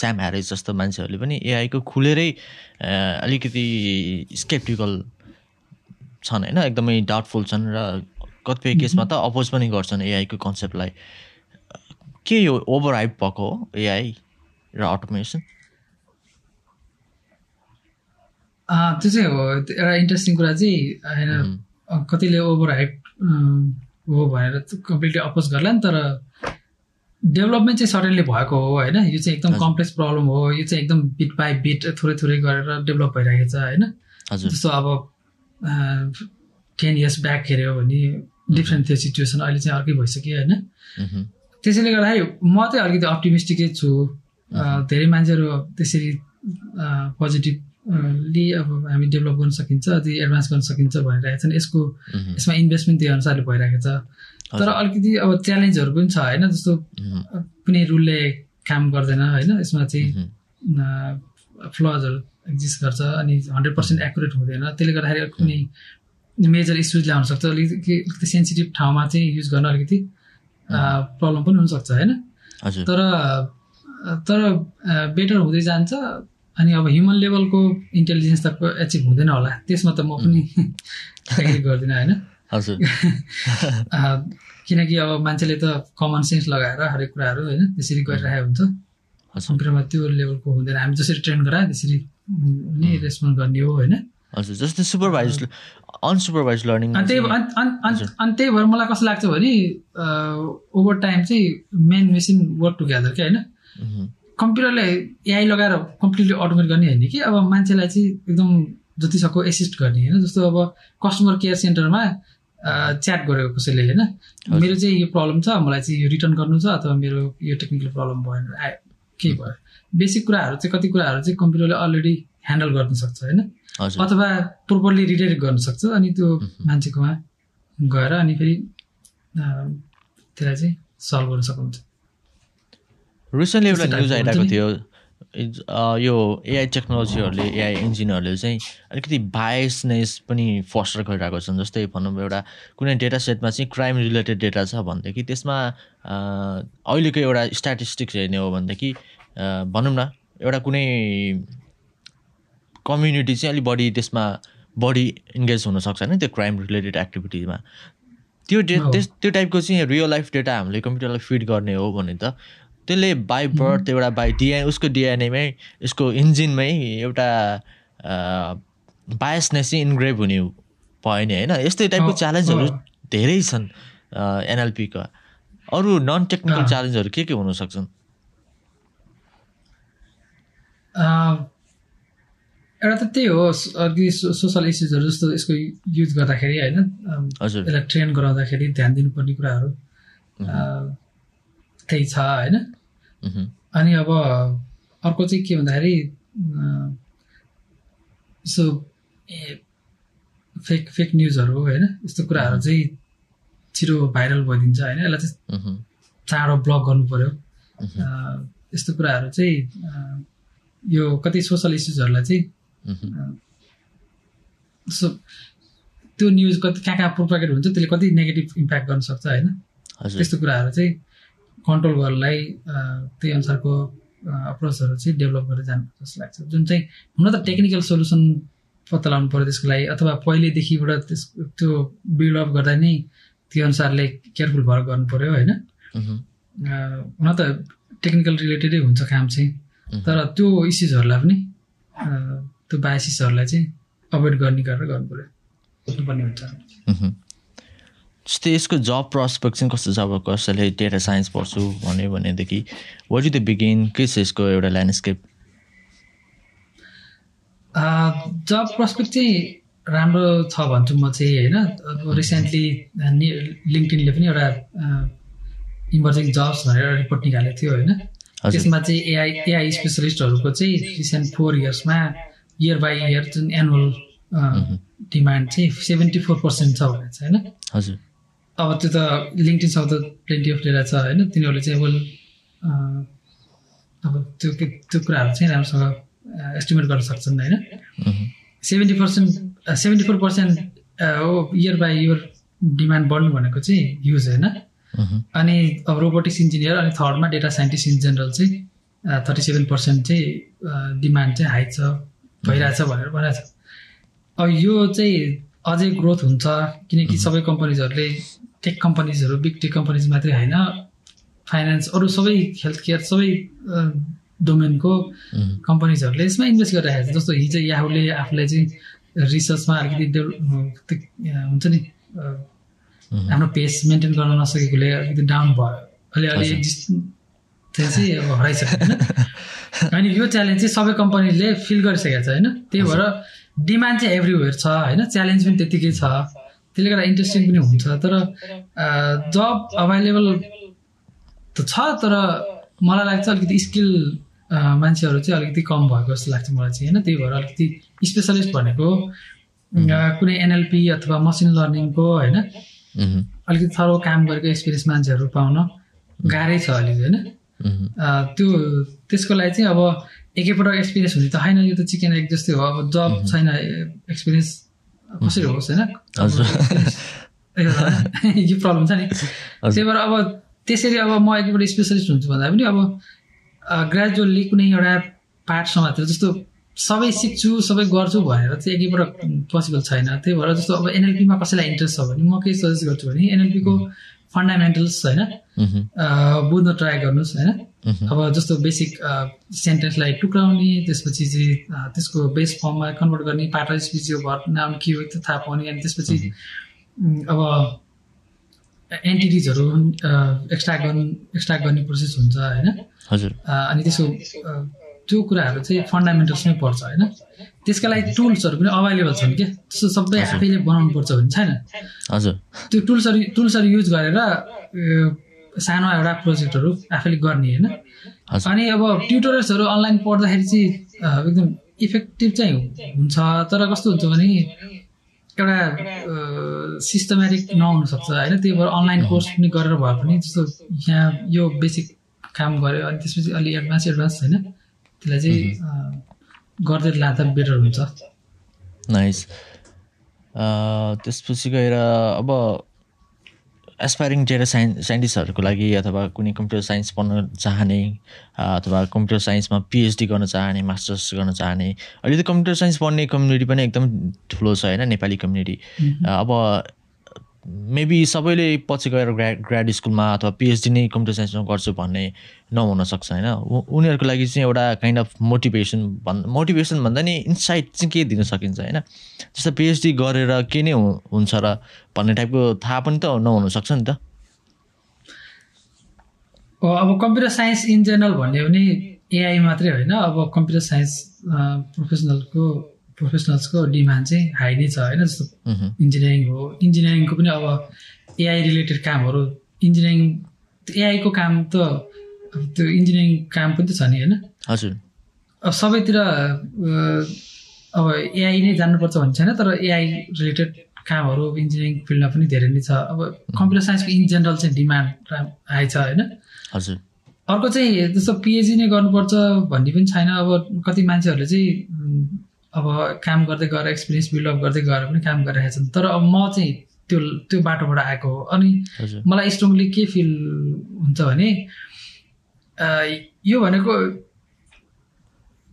स्याम ह्यारिस जस्तो मान्छेहरूले पनि एआईको खुलेरै अलिकति स्केप्टिकल छन् होइन एकदमै डाउटफुल छन् र कतिपय केसमा त अपोज पनि गर्छन् एआईको कन्सेप्टलाई के यो ओभर हाइप भएको हो एआई र अटोमेसन त्यो चाहिँ हो एउटा इन्ट्रेस्टिङ कुरा चाहिँ होइन कतिले ओभर हाइप हो भनेर कम्प्लिटली अपोज गर्ला नि तर डेभलपमेन्ट चाहिँ सडनली भएको हो होइन यो चाहिँ एकदम कम्प्लेक्स प्रब्लम हो यो चाहिँ एकदम बिट बाई बिट थोरै थोरै गरेर डेभलप भइरहेको छ होइन जस्तो अब टेन इयर्स ब्याक हेऱ्यो भने डिफ्रेन्ट थियो सिचुएसन अहिले चाहिँ अर्कै भइसक्यो होइन त्यसैले गर्दाखेरि म चाहिँ अलिकति अप्टिमिस्टिकै छु धेरै मान्छेहरू त्यसरी पोजिटिभ ले अब हामी डेभलप गर्न सकिन्छ अझै एडभान्स गर्न सकिन्छ भनिरहेको छन् यसको यसमा इन्भेस्टमेन्ट त्यही अनुसारले भइरहेको छ। तर अलिकति अब च्यालेन्जहरू पनि छ होइन? जस्तो कुनै रुलले काम गर्दैन होइन? यसमा चाहिँ फ्लजहरू एक्जिस्ट गर्छ अनि हन्ड्रेड पर्सेन्ट एकुरेट हुँदैन। त्यसले गर्दाखेरि कुनै मेजर इस्युज ल्याउन सक्छ। अलिकति अलिकति सेन्सिटिभ ठाउँमा चाहिँ युज गर्न अलिकति प्रब्लम पनि हुनसक्छ होइन? तर तर बेटर हुँदै जान्छ अनि अब ह्युमन लेभलको इन्टेलिजेन्स त एचिभ हुँदैन होला। त्यसमा त म पनि गर्दिनँ होइन? किनकि अब मान्छेले त कमन सेन्स लगाएर हरेक कुराहरू होइन त्यसरी गरिरहेको हुन्छ। कम्प्युटरमा त्यो लेभलको हुँदैन। हामी जसरी ट्रेन गरायो त्यसरी नै रेस्पोन्ड गर्ने हो होइन? हजुर जस्तै सुपरभाइज अनसुपरभाइज लर्निङ अनि त्यही भएर मलाई कस्तो लाग्छ भने ओभर टाइम चाहिँ मेन मेसिन वर्क टुगेदर क्या होइन? कम्प्युटरले एआई लगाएर कम्प्लिटली अटोमेट गर्ने होइन कि? अब मान्छेलाई चाहिँ एकदम जति सक्दो एसिस्ट गर्ने होइन। जस्तो अब कस्टमर केयर सेन्टरमा च्याट गऱ्यो कसैले होइन। मेरो चाहिँ यो प्रब्लम छ। मलाई चाहिँ यो रिटर्न गर्नु छ अथवा मेरो यो टेक्निकल प्रब्लम भयो भने आयो के भयो? बेसिक कुराहरू चाहिँ कति कुराहरू चाहिँ कम्प्युटरले अलरेडी ह्यान्डल गर्न सक्छ होइन। अथवा प्रोपरली रिडाइरेक्ट गर्न सक्छ। अनि त्यो मान्छेकोमा गएर अनि फेरि त्यसलाई चाहिँ सल्भ गर्न सक्नुहुन्छ रिसेन्टली एउटा न्युज आइरहेको थियो यो एआई टेक्नोलोजीहरूले एआई इन्जिनहरूले चाहिँ अलिकति बायसनेस पनि फस्टर गरिरहेको छन्। जस्तै भनौँ एउटा कुनै डेटा सेटमा चाहिँ क्राइम रिलेटेड डेटा छ भनेदेखि त्यसमा अहिलेको एउटा स्ट्याटिस्टिक्स हेर्ने हो भनेदेखि भनौँ न एउटा कुनै कम्युनिटी चाहिँ अलिक बढी त्यसमा बढी इन्गेज हुनसक्छ होइन त्यो क्राइम रिलेटेड एक्टिभिटिजमा त्यो डे त्यस त्यो टाइपको चाहिँ रियल लाइफ डेटा हामीले कम्प्युटरलाई फिड गर्ने हो भने त त्यसले बाई बर्थ एउटा बाई डिएन उसको डिएनएमै यसको इन्जिनमै एउटा बायसनेस चाहिँ इन्ग्रेभ हुने भयो नि होइन। यस्तै टाइपको च्यालेन्जहरू धेरै छन् एनएलपीका अरू नन टेक्निकल च्यालेन्जहरू के के हुनसक्छन् एउटा त त्यही हो अघि सोसल इस्युजहरू जस्तो यसको युज गर्दाखेरि होइन? यसलाई ट्रेन गराउँदाखेरि ध्यान दिनुपर्ने कुराहरू। त्यही छ होइन? अनि अब अर्को चाहिँ के भन्दाखेरि यसो फेक फेक न्युजहरू होइन? यस्तो कुराहरू चाहिँ छिटो भाइरल भइदिन्छ होइन? यसलाई चाहिँ चाँडो ब्लक गर्नु पऱ्यो यस्तो कुराहरू चाहिँ यो कति सोसल इस्युजहरूलाई चाहिँ सो त्यो न्युज कति कहाँ कहाँ प्रोपागेट हुन्छ त्यसले कति नेगेटिभ इम्प्याक्ट गर्न सक्छ होइन? त्यस्तो कुराहरू चाहिँ कन्ट्रोल गर्नलाई त्यही अनुसारको अप्रोचहरू चाहिँ डेभलप गरेर जानु जस्तो लाग्छ। जुन चाहिँ हुन त टेक्निकल सोल्युसन पत्ता लगाउनु पऱ्यो त्यसको लागि अथवा पहिलेदेखिबाट त्यस त्यो बिल्डअप गर्दा नै त्यो अनुसारले केयरफुल भएर गर्नु पऱ्यो होइन? हुन त टेक्निकल रिलेटेडै हुन्छ काम चाहिँ। तर त्यो इस्युजहरूलाई पनि त्यो बायसिसहरूलाई चाहिँ अभोइड गर्ने गरेर गर्नु पऱ्यो सोच्नुपर्ने हुन्छ। जस्तै यसको जब प्रस्पेक्ट चाहिँ कस्तो छ? अब कसैले डेटा साइन्स पढ्छु भन्यो भनेदेखि वाट यु द बिगिन के छ यसको एउटा ल्यान्डस्केप जब प्रस्पेक्ट चाहिँ राम्रो छ भन्छु म चाहिँ होइन? रिसेन्टली लिङ्कटिनले पनि एउटा इमर्जिङ जब्स भनेर एउटा रिपोर्ट निकालेको थियो होइन? त्यसमा चाहिँ एआई एआई स्पेसलिस्टहरूको चाहिँ रिसेन्ट फोर इयर्समा इयर बाई इयर जुन एनुअल डिमान्ड चाहिँ सेभेन्टी फोर पर्सेन्ट छ भनेको छ होइन? हजुर। अब त्यो त लिङ्कटिनसँग त प्लेन्टी अफ डेटा छ होइन? तिनीहरूले चाहिँ वेल अब त्यो के- त्यो कुराहरू चाहिँ राम्रोसँग एस्टिमेट गर्न सक्छन् होइन? Seventy percent seventy four percent हो इयर बाई इयर डिमान्ड बढ्नु भनेको चाहिँ युज होइन? अनि अब रोबोटिक्स इन्जिनियर अनि थर्डमा डेटा साइन्टिस्ट इन जेनरल चाहिँ थर्टी सेभेन पर्सेन्ट चाहिँ डिमान्ड चाहिँ हाई छ भइरहेछ भनेर भनिरहेको छ अब यो चाहिँ अझै ग्रोथ हुन्छ किनकि सबै कम्पनीजहरूले टेक कम्पनीजहरू बिग टेक कम्पनीज मात्रै होइन। फाइनेन्स अरू सबै हेल्थ केयर सबै डोमेनको कम्पनीजहरूले यसमा इन्भेस्ट गरिरहेको छ। जस्तो हिजो याहुले आफूलाई चाहिँ रिसर्चमा अलिकति हुन्छ नि आफ्नो पेस मेन्टेन गर्न नसकेकोले अलिकति डाउन भयो। अहिले अलि हजुर। एक्जिस्ट चाहिँ अब हराइसक्यो होइन। अनि यो च्यालेन्ज चाहिँ सबै कम्पनीले फिल गरिसकेको छ होइन। त्यही भएर डिमान्ड चाहिँ एभ्रिवेयर छ होइन। च्यालेन्ज पनि त्यत्तिकै छ। त्यसले गर्दा इन्ट्रेस्टिङ पनि हुन्छ तर जब अभाइलेबल त छ तर मलाई लाग्छ अलिकति स्किल मान्छेहरू चाहिँ अलिकति कम भएको जस्तो लाग्छ मलाई चाहिँ होइन? त्यही भएर अलिकति स्पेसलिस्ट भनेको कुनै एनएलपी अथवा मसिन लर्निङको होइन? अलिकति थरो काम गरेको एक्सपिरियन्स मान्छेहरू पाउन गाह्रै छ अलिकति होइन? त्यो त्यसको लागि चाहिँ अब एकैपटक एक्सपिरियन्स हुने त होइन यो त चिकन एग जस्तै हो। अब जब छैन एक्सपिरियन्स कसरी होस् होइन। यो- प्रब्लम छ नि त्यही भएर अब त्यसरी अब म एकैपल्ट स्पेसलिस्ट हुन्छु भन्दा पनि अब ग्रेजुअल्ली कुनै एउटा पार्ट समातेर जस्तो सबै सिक्छु सबै गर्छु भनेर चाहिँ एकैपल्ट पोसिबल छैन त्यही भएर जस्तो अब एनएलपीमा कसैलाई इन्ट्रेस्ट छ भने म के सजेस्ट गर्छु भने एनएलपीको फन्डामेन्टल्स होइन बुझ्न ट्राई गर्नुहोस् होइन अब जस्तो बेसिक सेन्टेन्सलाई टुक्राउने त्यसपछि चाहिँ अ, त्यसको बेस फर्ममा कन्भर्ट गर्ने पार्ट स्पिच यो भर नाम के हो त्यो थाहा पाउने अनि त्यसपछि उम्, अब एन्टिटिजहरू एक्सट्रा गर्नु एक्सट्रा गर्ने प्रोसेस हुन्छ होइन? अनि त्यसको त्यो कुराहरू चाहिँ फन्डामेन्टल्समै पर्छ होइन? त्यसका लागि टुल्सहरू पनि अभाइलेबल छन् क्या? त्यस्तो सबै आफैले बनाउनु पर्छ भने छैन? हजुर। त्यो टुल्सहरू टुल्सहरू युज गरेर सानो एउटा प्रोजेक्टहरू आफैले गर्ने होइन? अनि अब ट्युटोरियल्सहरू अनलाइन पढ्दाखेरि चाहिँ एकदम इफेक्टिभ चाहिँ हुन्छ तर कस्तो हुन्छ भने एउटा सिस्टमेटिक नहुनसक्छ होइन? त्यही भएर अनलाइन कोर्स पनि गरेर भए पनि जस्तो यहाँ यो बेसिक काम गऱ्यो अनि त्यसपछि अलि एडभान्स एडभान्स होइन? त्यसलाई चाहिँ गर्दै लाँदा बेटर हुन्छ। नाइस। त्यसपछि गएर अब एसपायरिङ डेटा साइन्स साइन्टिस्टहरूको लागि अथवा कुनै कम्प्युटर साइन्स पढ्न चाहने अथवा कम्प्युटर साइन्समा पिएचडी गर्न चाहने मास्टर्स गर्न चाहने अहिले त कम्प्युटर साइन्स पढ्ने कम्युनिटी पनि एकदम ठुलो छ होइन नेपाली कम्युनिटी अब मेबी सबैले पछि गएर ग्रा ग्राड स्कुलमा अथवा पिएचडी नै कम्प्युटर साइन्समा गर्छु भन्ने नहुनसक्छ होइन? उनीहरूको लागि चाहिँ एउटा काइन्ड अफ मोटिभेसन भन् मोटिभेसन भन्दा नि इन्साइट चाहिँ के दिन सकिन्छ होइन? जस्तो पिएचडी गरेर के नै हुन्छ र भन्ने टाइपको थाहा पनि त नहुनसक्छ नि त। हो, अब कम्प्युटर साइन्स इन जेनरल भन्यो भने एआई मात्रै होइन अब कम्प्युटर साइन्स प्रोफेसनलको प्रोफेसनल्सको डिमान्ड चाहिँ हाई नै छ होइन? जस्तो इन्जिनियरिङ हो। इन्जिनियरिङको पनि अब एआई रिलेटेड कामहरू इन्जिनियरिङ एआईको काम त त्यो इन्जिनियरिङ काम पनि त छ नि होइन? हजुर। अब सबैतिर अब एआई नै जान्नुपर्छ भन्ने छैन तर एआई रिलेटेड कामहरू इन्जिनियरिङ फिल्डमा पनि धेरै नै छ। अब कम्प्युटर साइन्सको इन जेनरल चाहिँ डिमान्ड हाई छ होइन? हजुर। अर्को चाहिँ जस्तो पिएचडी नै गर्नुपर्छ भन्ने पनि छैन। अब कति मान्छेहरूले चाहिँ अब काम गर्दै गएर एक्सपिरियन्स बिल्डअप गर्दै गएर पनि काम गरिरहेका छन्। तर अब म चाहिँ त्यो त्यो बाटोबाट आएको हो। अनि मलाई स्ट्रङली के फिल हुन्छ भने यो भनेको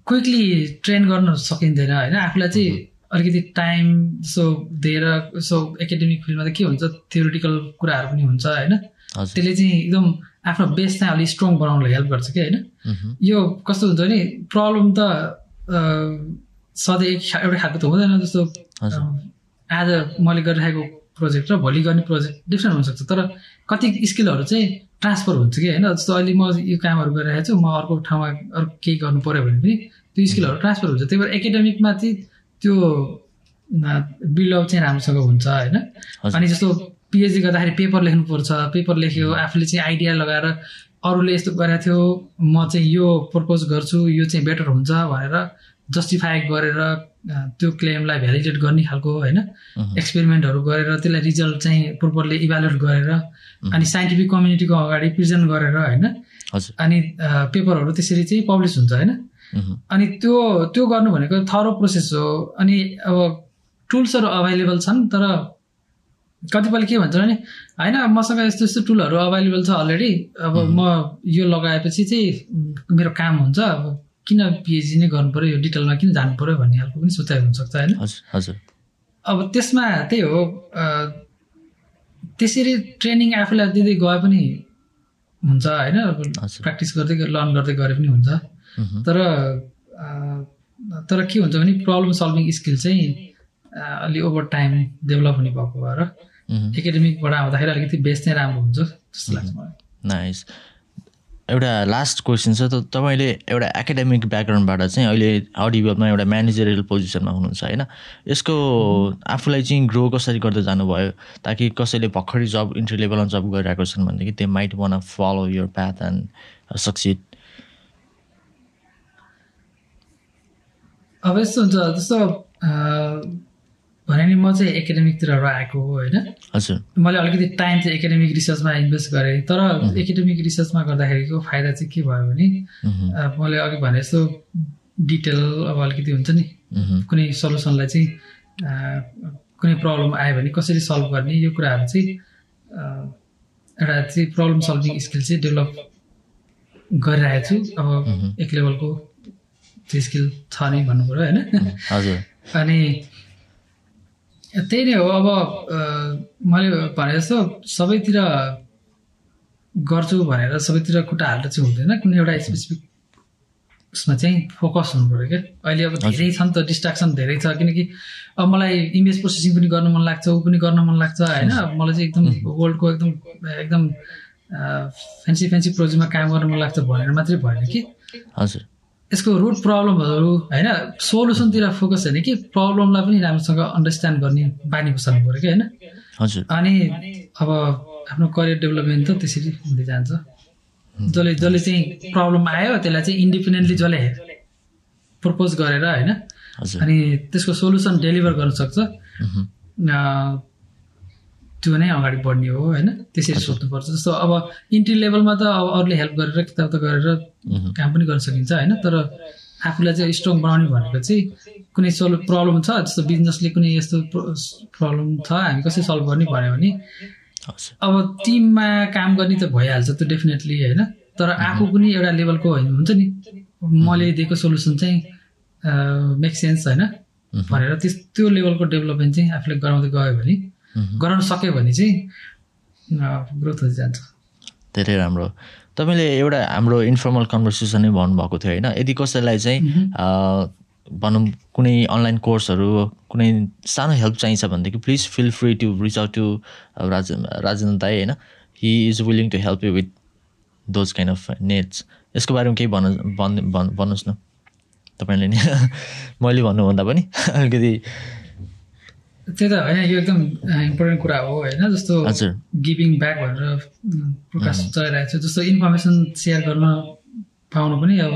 क्विकली ट्रेन गर्न सकिँदैन होइन? आफूलाई चाहिँ अलिकति टाइम जस्तो दिएर यसो एकाडेमिक फिल्डमा त के हुन्छ थियोरिटिकल कुराहरू पनि हुन्छ होइन? त्यसले चाहिँ एकदम आफ्नो बेस चाहिँ अलिक स्ट्रङ बनाउनलाई हेल्प गर्छ कि होइन? यो कस्तो हुन्छ भने प्रब्लम त सधैँ एउटै खालको त हुँदैन जस्तो आज मैले गरिरहेको प्रोजेक्ट र भोलि गर्ने प्रोजेक्ट डिफ्रेन्ट हुनसक्छ। तर कति स्किलहरू चाहिँ ट्रान्सफर हुन्छ कि होइन? जस्तो अहिले म यो कामहरू गरिरहेको छु म अर्को ठाउँमा अर्को केही गर्नु पऱ्यो भने पनि त्यो स्किलहरू ट्रान्सफर हुन्छ। त्यही भएर एकाडेमिकमा चाहिँ त्यो बिल्डअप चाहिँ राम्रोसँग हुन्छ होइन? अनि जस्तो पिएचडी गर्दाखेरि पेपर लेख्नुपर्छ। पेपर लेख्यो आफूले चाहिँ आइडिया लगाएर अरूले यस्तो गरेको थियो म चाहिँ यो प्रपोज गर्छु यो चाहिँ बेटर हुन्छ भनेर जस्टिफाई गरेर त्यो क्लेमलाई भ्यालिडेट गर्ने खालको होइन एक्सपेरिमेन्टहरू गरेर त्यसलाई रिजल्ट चाहिँ प्रोपरली इभ्यालुएट गरेर अनि साइन्टिफिक कम्युनिटीको अगाडि प्रेजेन्ट गरेर होइन अनि पेपरहरू त्यसरी चाहिँ पब्लिस हुन्छ होइन। अनि त्यो त्यो गर्नु भनेको थरो प्रोसेस हो अनि अब टुल्सहरू अभाइलेबल छन् तर कतिपयले के भन्छ भने होइन मसँग यस्तो यस्तो टुलहरू अभाइलेबल छ अलरेडी अब म यो लगाएपछि चाहिँ मेरो काम हुन्छ अब किन पिएचडी नै गर्नु पऱ्यो यो डिटेलमा किन जानु पऱ्यो भन्ने खालको पनि सोचाइ हुनसक्छ होइन? हजुर अब त्यसमा त्यही हो त्यसरी ट्रेनिङ आफूलाई दिँदै गए पनि हुन्छ होइन। प्र्याक्टिस गर्दै लर्न गर्दै गरे पनि हुन्छ। तर तर के हुन्छ भने प्रब्लम सल्भिङ स्किल चाहिँ अलि ओभर टाइम डेभलप हुने भएको भएर। एकाडेमिकबाट आउँदाखेरि अलिकति बेस चाहिँ राम्रो हुन्छ जस्तो लाग्छ मलाई। नाइस एउटा लास्ट क्वेसन छ त तपाईँले एउटा एकाडेमिक ब्याकग्राउन्डबाट चाहिँ अहिले अडिबलमा एउटा म्यानेजरियल पोजिसनमा हुनुहुन्छ होइन? यसको आफूलाई चाहिँ ग्रो कसरी गर्दै जानुभयो ताकि कसैले भर्खरै जब इन्ट्री लेभलमा जब गरिरहेको छन् भनेदेखि they might want follow your path and succeed अब यस्तो हुन्छ जस्तो अ, भने नि म चाहिँ एकाडेमिकतिरबाट आएको हो होइन? हजुर। मैले अलिकति टाइम चाहिँ एकाडेमिक रिसर्चमा इन्भेस्ट गरेँ। तर एकाडेमिक रिसर्चमा गर्दाखेरिको फाइदा चाहिँ के भयो भने मैले अघि भने जस्तो डिटेल अब अलिकति हुन्छ नि। कुनै सल्युसनलाई चाहिँ कुनै प्रब्लम आयो भने कसरी सल्भ गर्ने यो कुराहरू चाहिँ एउटा चाहिँ प्रब्लम सल्भिङ स्किल चाहिँ डेभलप गरिरहेको छु। अब एक लेभलको त्यो स्किल छ नै भन्नु पऱ्यो होइन अनि त्यही नै हो अब मैले भने जस्तो सबैतिर गर्छु भनेर सबैतिर खुट्टा हाल्दा चाहिँ हुँदैन कुनै एउटा स्पेसिफिक उसमा चाहिँ फोकस हुनु पऱ्यो क्या अहिले अब धेरै छ नि त डिस्ट्राक्सन धेरै छ किनकि अब मलाई इमेज प्रोसेसिङ पनि गर्न मन लाग्छ ऊ पनि गर्न मन लाग्छ होइन मलाई चाहिँ एकदम वर्ल्डको एकदम एकदम फेन्सी फेन्सी प्रोजेक्टमा काम गर्न मन लाग्छ भनेर मात्रै भएन कि हजुर यसको रुट प्रब्लमहरू होइन सोल्युसनतिर फोकस होइन कि प्रब्लमलाई पनि राम्रोसँग अन्डरस्ट्यान्ड गर्ने बानी बसाल्नु पऱ्यो कि होइन? हजुर। अनि अब आफ्नो करियर डेभलपमेन्ट त त्यसरी हुँदै जान्छ। जसले जसले चाहिँ प्रब्लम आयो त्यसलाई चाहिँ इन्डिपेन्डेन्टली जसले प्रपोज गरेर होइन? अनि त्यसको सोल्युसन डेलिभर गर्न सक्छ। त्यो नै अगाडि बढ्ने हो होइन? त्यसरी सोच्नुपर्छ जस्तो अब इन्ट्री लेभलमा त अब अरूले हेल्प गरेर किताब गरेर मह्म, काम पनि गर्न सकिन्छ होइन? तर आफूलाई चाहिँ स्ट्रङ बनाउने भनेको चाहिँ कुनै सोल्भ प्रब्लम छ? जस्तो बिजनेसले कुनै यस्तो प्रब्लम छ हामी कसरी सल्भ गर्ने भन्यो भने अब टिममा काम गर्ने त भइहाल्छ त्यो डेफिनेटली होइन? तर आफू पनि एउटा लेभलको होइन हुन्छ नि? मैले दिएको सोल्युसन चाहिँ मेक सेन्स होइन? भनेर त्यस त्यो लेभलको डेभलपमेन्ट चाहिँ आफूले गराउँदै गयो भने। गराउन सक्यो भने चाहिँ ग्रोथ हुँदै जान्छ। धेरै राम्रो। तपाईँले एउटा हाम्रो इन्फर्मल कन्भर्सेसनै भन्नुभएको थियो होइन? यदि कसैलाई चाहिँ भनौँ कुनै अनलाइन कोर्सहरू कुनै सानो हेल्प चाहिन्छ भनेदेखि please feel free to reach out to Raj Rajendra दाई होइन? He is willing to help you with those kind of nets यसको बारेमा केही भन्न भन् भन्- भन्नुहोस् न। तपाईँले नि मैले भन्नुभन्दा पनि अलिकति त्यही त होइन यो एकदम इम्पोर्टेन्ट कुरा हो होइन जस्तो गिभिङ ब्याक भनेर प्रकाश चलिरहेको छ जस्तो इन्फर्मेसन सेयर गर्न पाउनु पनि अब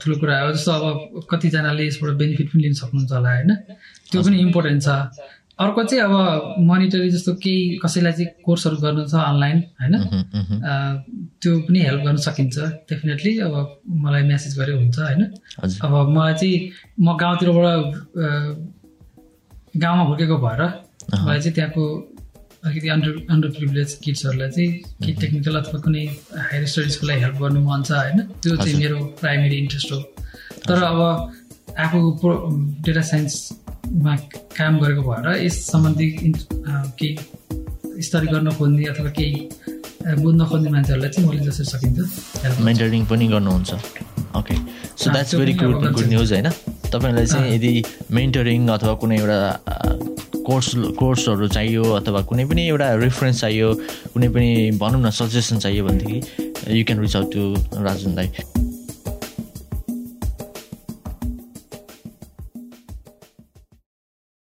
ठुलो कुरा हो जस्तो अब कतिजनाले यसबाट बेनिफिट पनि लिन सक्नुहुन्छ होला होइन? त्यो पनि इम्पोर्टेन्ट छ। अर्को चाहिँ अब मोनिटरी जस्तो केही कसैलाई चाहिँ कोर्सहरू गर्नु छ अनलाइन होइन? त्यो पनि हेल्प गर्न सकिन्छ डेफिनेटली अब मलाई मेसेज गरे हुन्छ होइन? अब मलाई चाहिँ म गाउँतिरबाट गाउँमा हुर्केको भएर मलाई चाहिँ त्यहाँको अलिकति अन्डर अन्डर प्रिभिलेज किड्सहरूलाई चाहिँ केही टेक्निकल अथवा कुनै हायर स्टडिजको लागि हेल्प गर्नु मन छ होइन? त्यो चाहिँ मेरो प्राइमेरी इन्ट्रेस्ट हो। तर अब आफू प्रो डेटा साइन्समा काम गरेको भएर यस सम्बन्धी केही स्टडी गर्न खोज्ने अथवा केही बुझ्न खोज्ने मान्छेहरूलाई चाहिँ मैले जसरी सकिन्छ। मेन्टरिङ पनि गर्नुहुन्छ। Okay so that's very good good. News होइन तपाईँलाई चाहिँ अँ। यदि मेन्टरिङ अथवा कुनै एउटा कोर्स कोर्सहरू चाहियो अथवा कुनै पनि एउटा रेफरेन्स चाहियो कुनै पनि भनौँ न सजेसन चाहियो भनेदेखि you can reach out to राजनलाई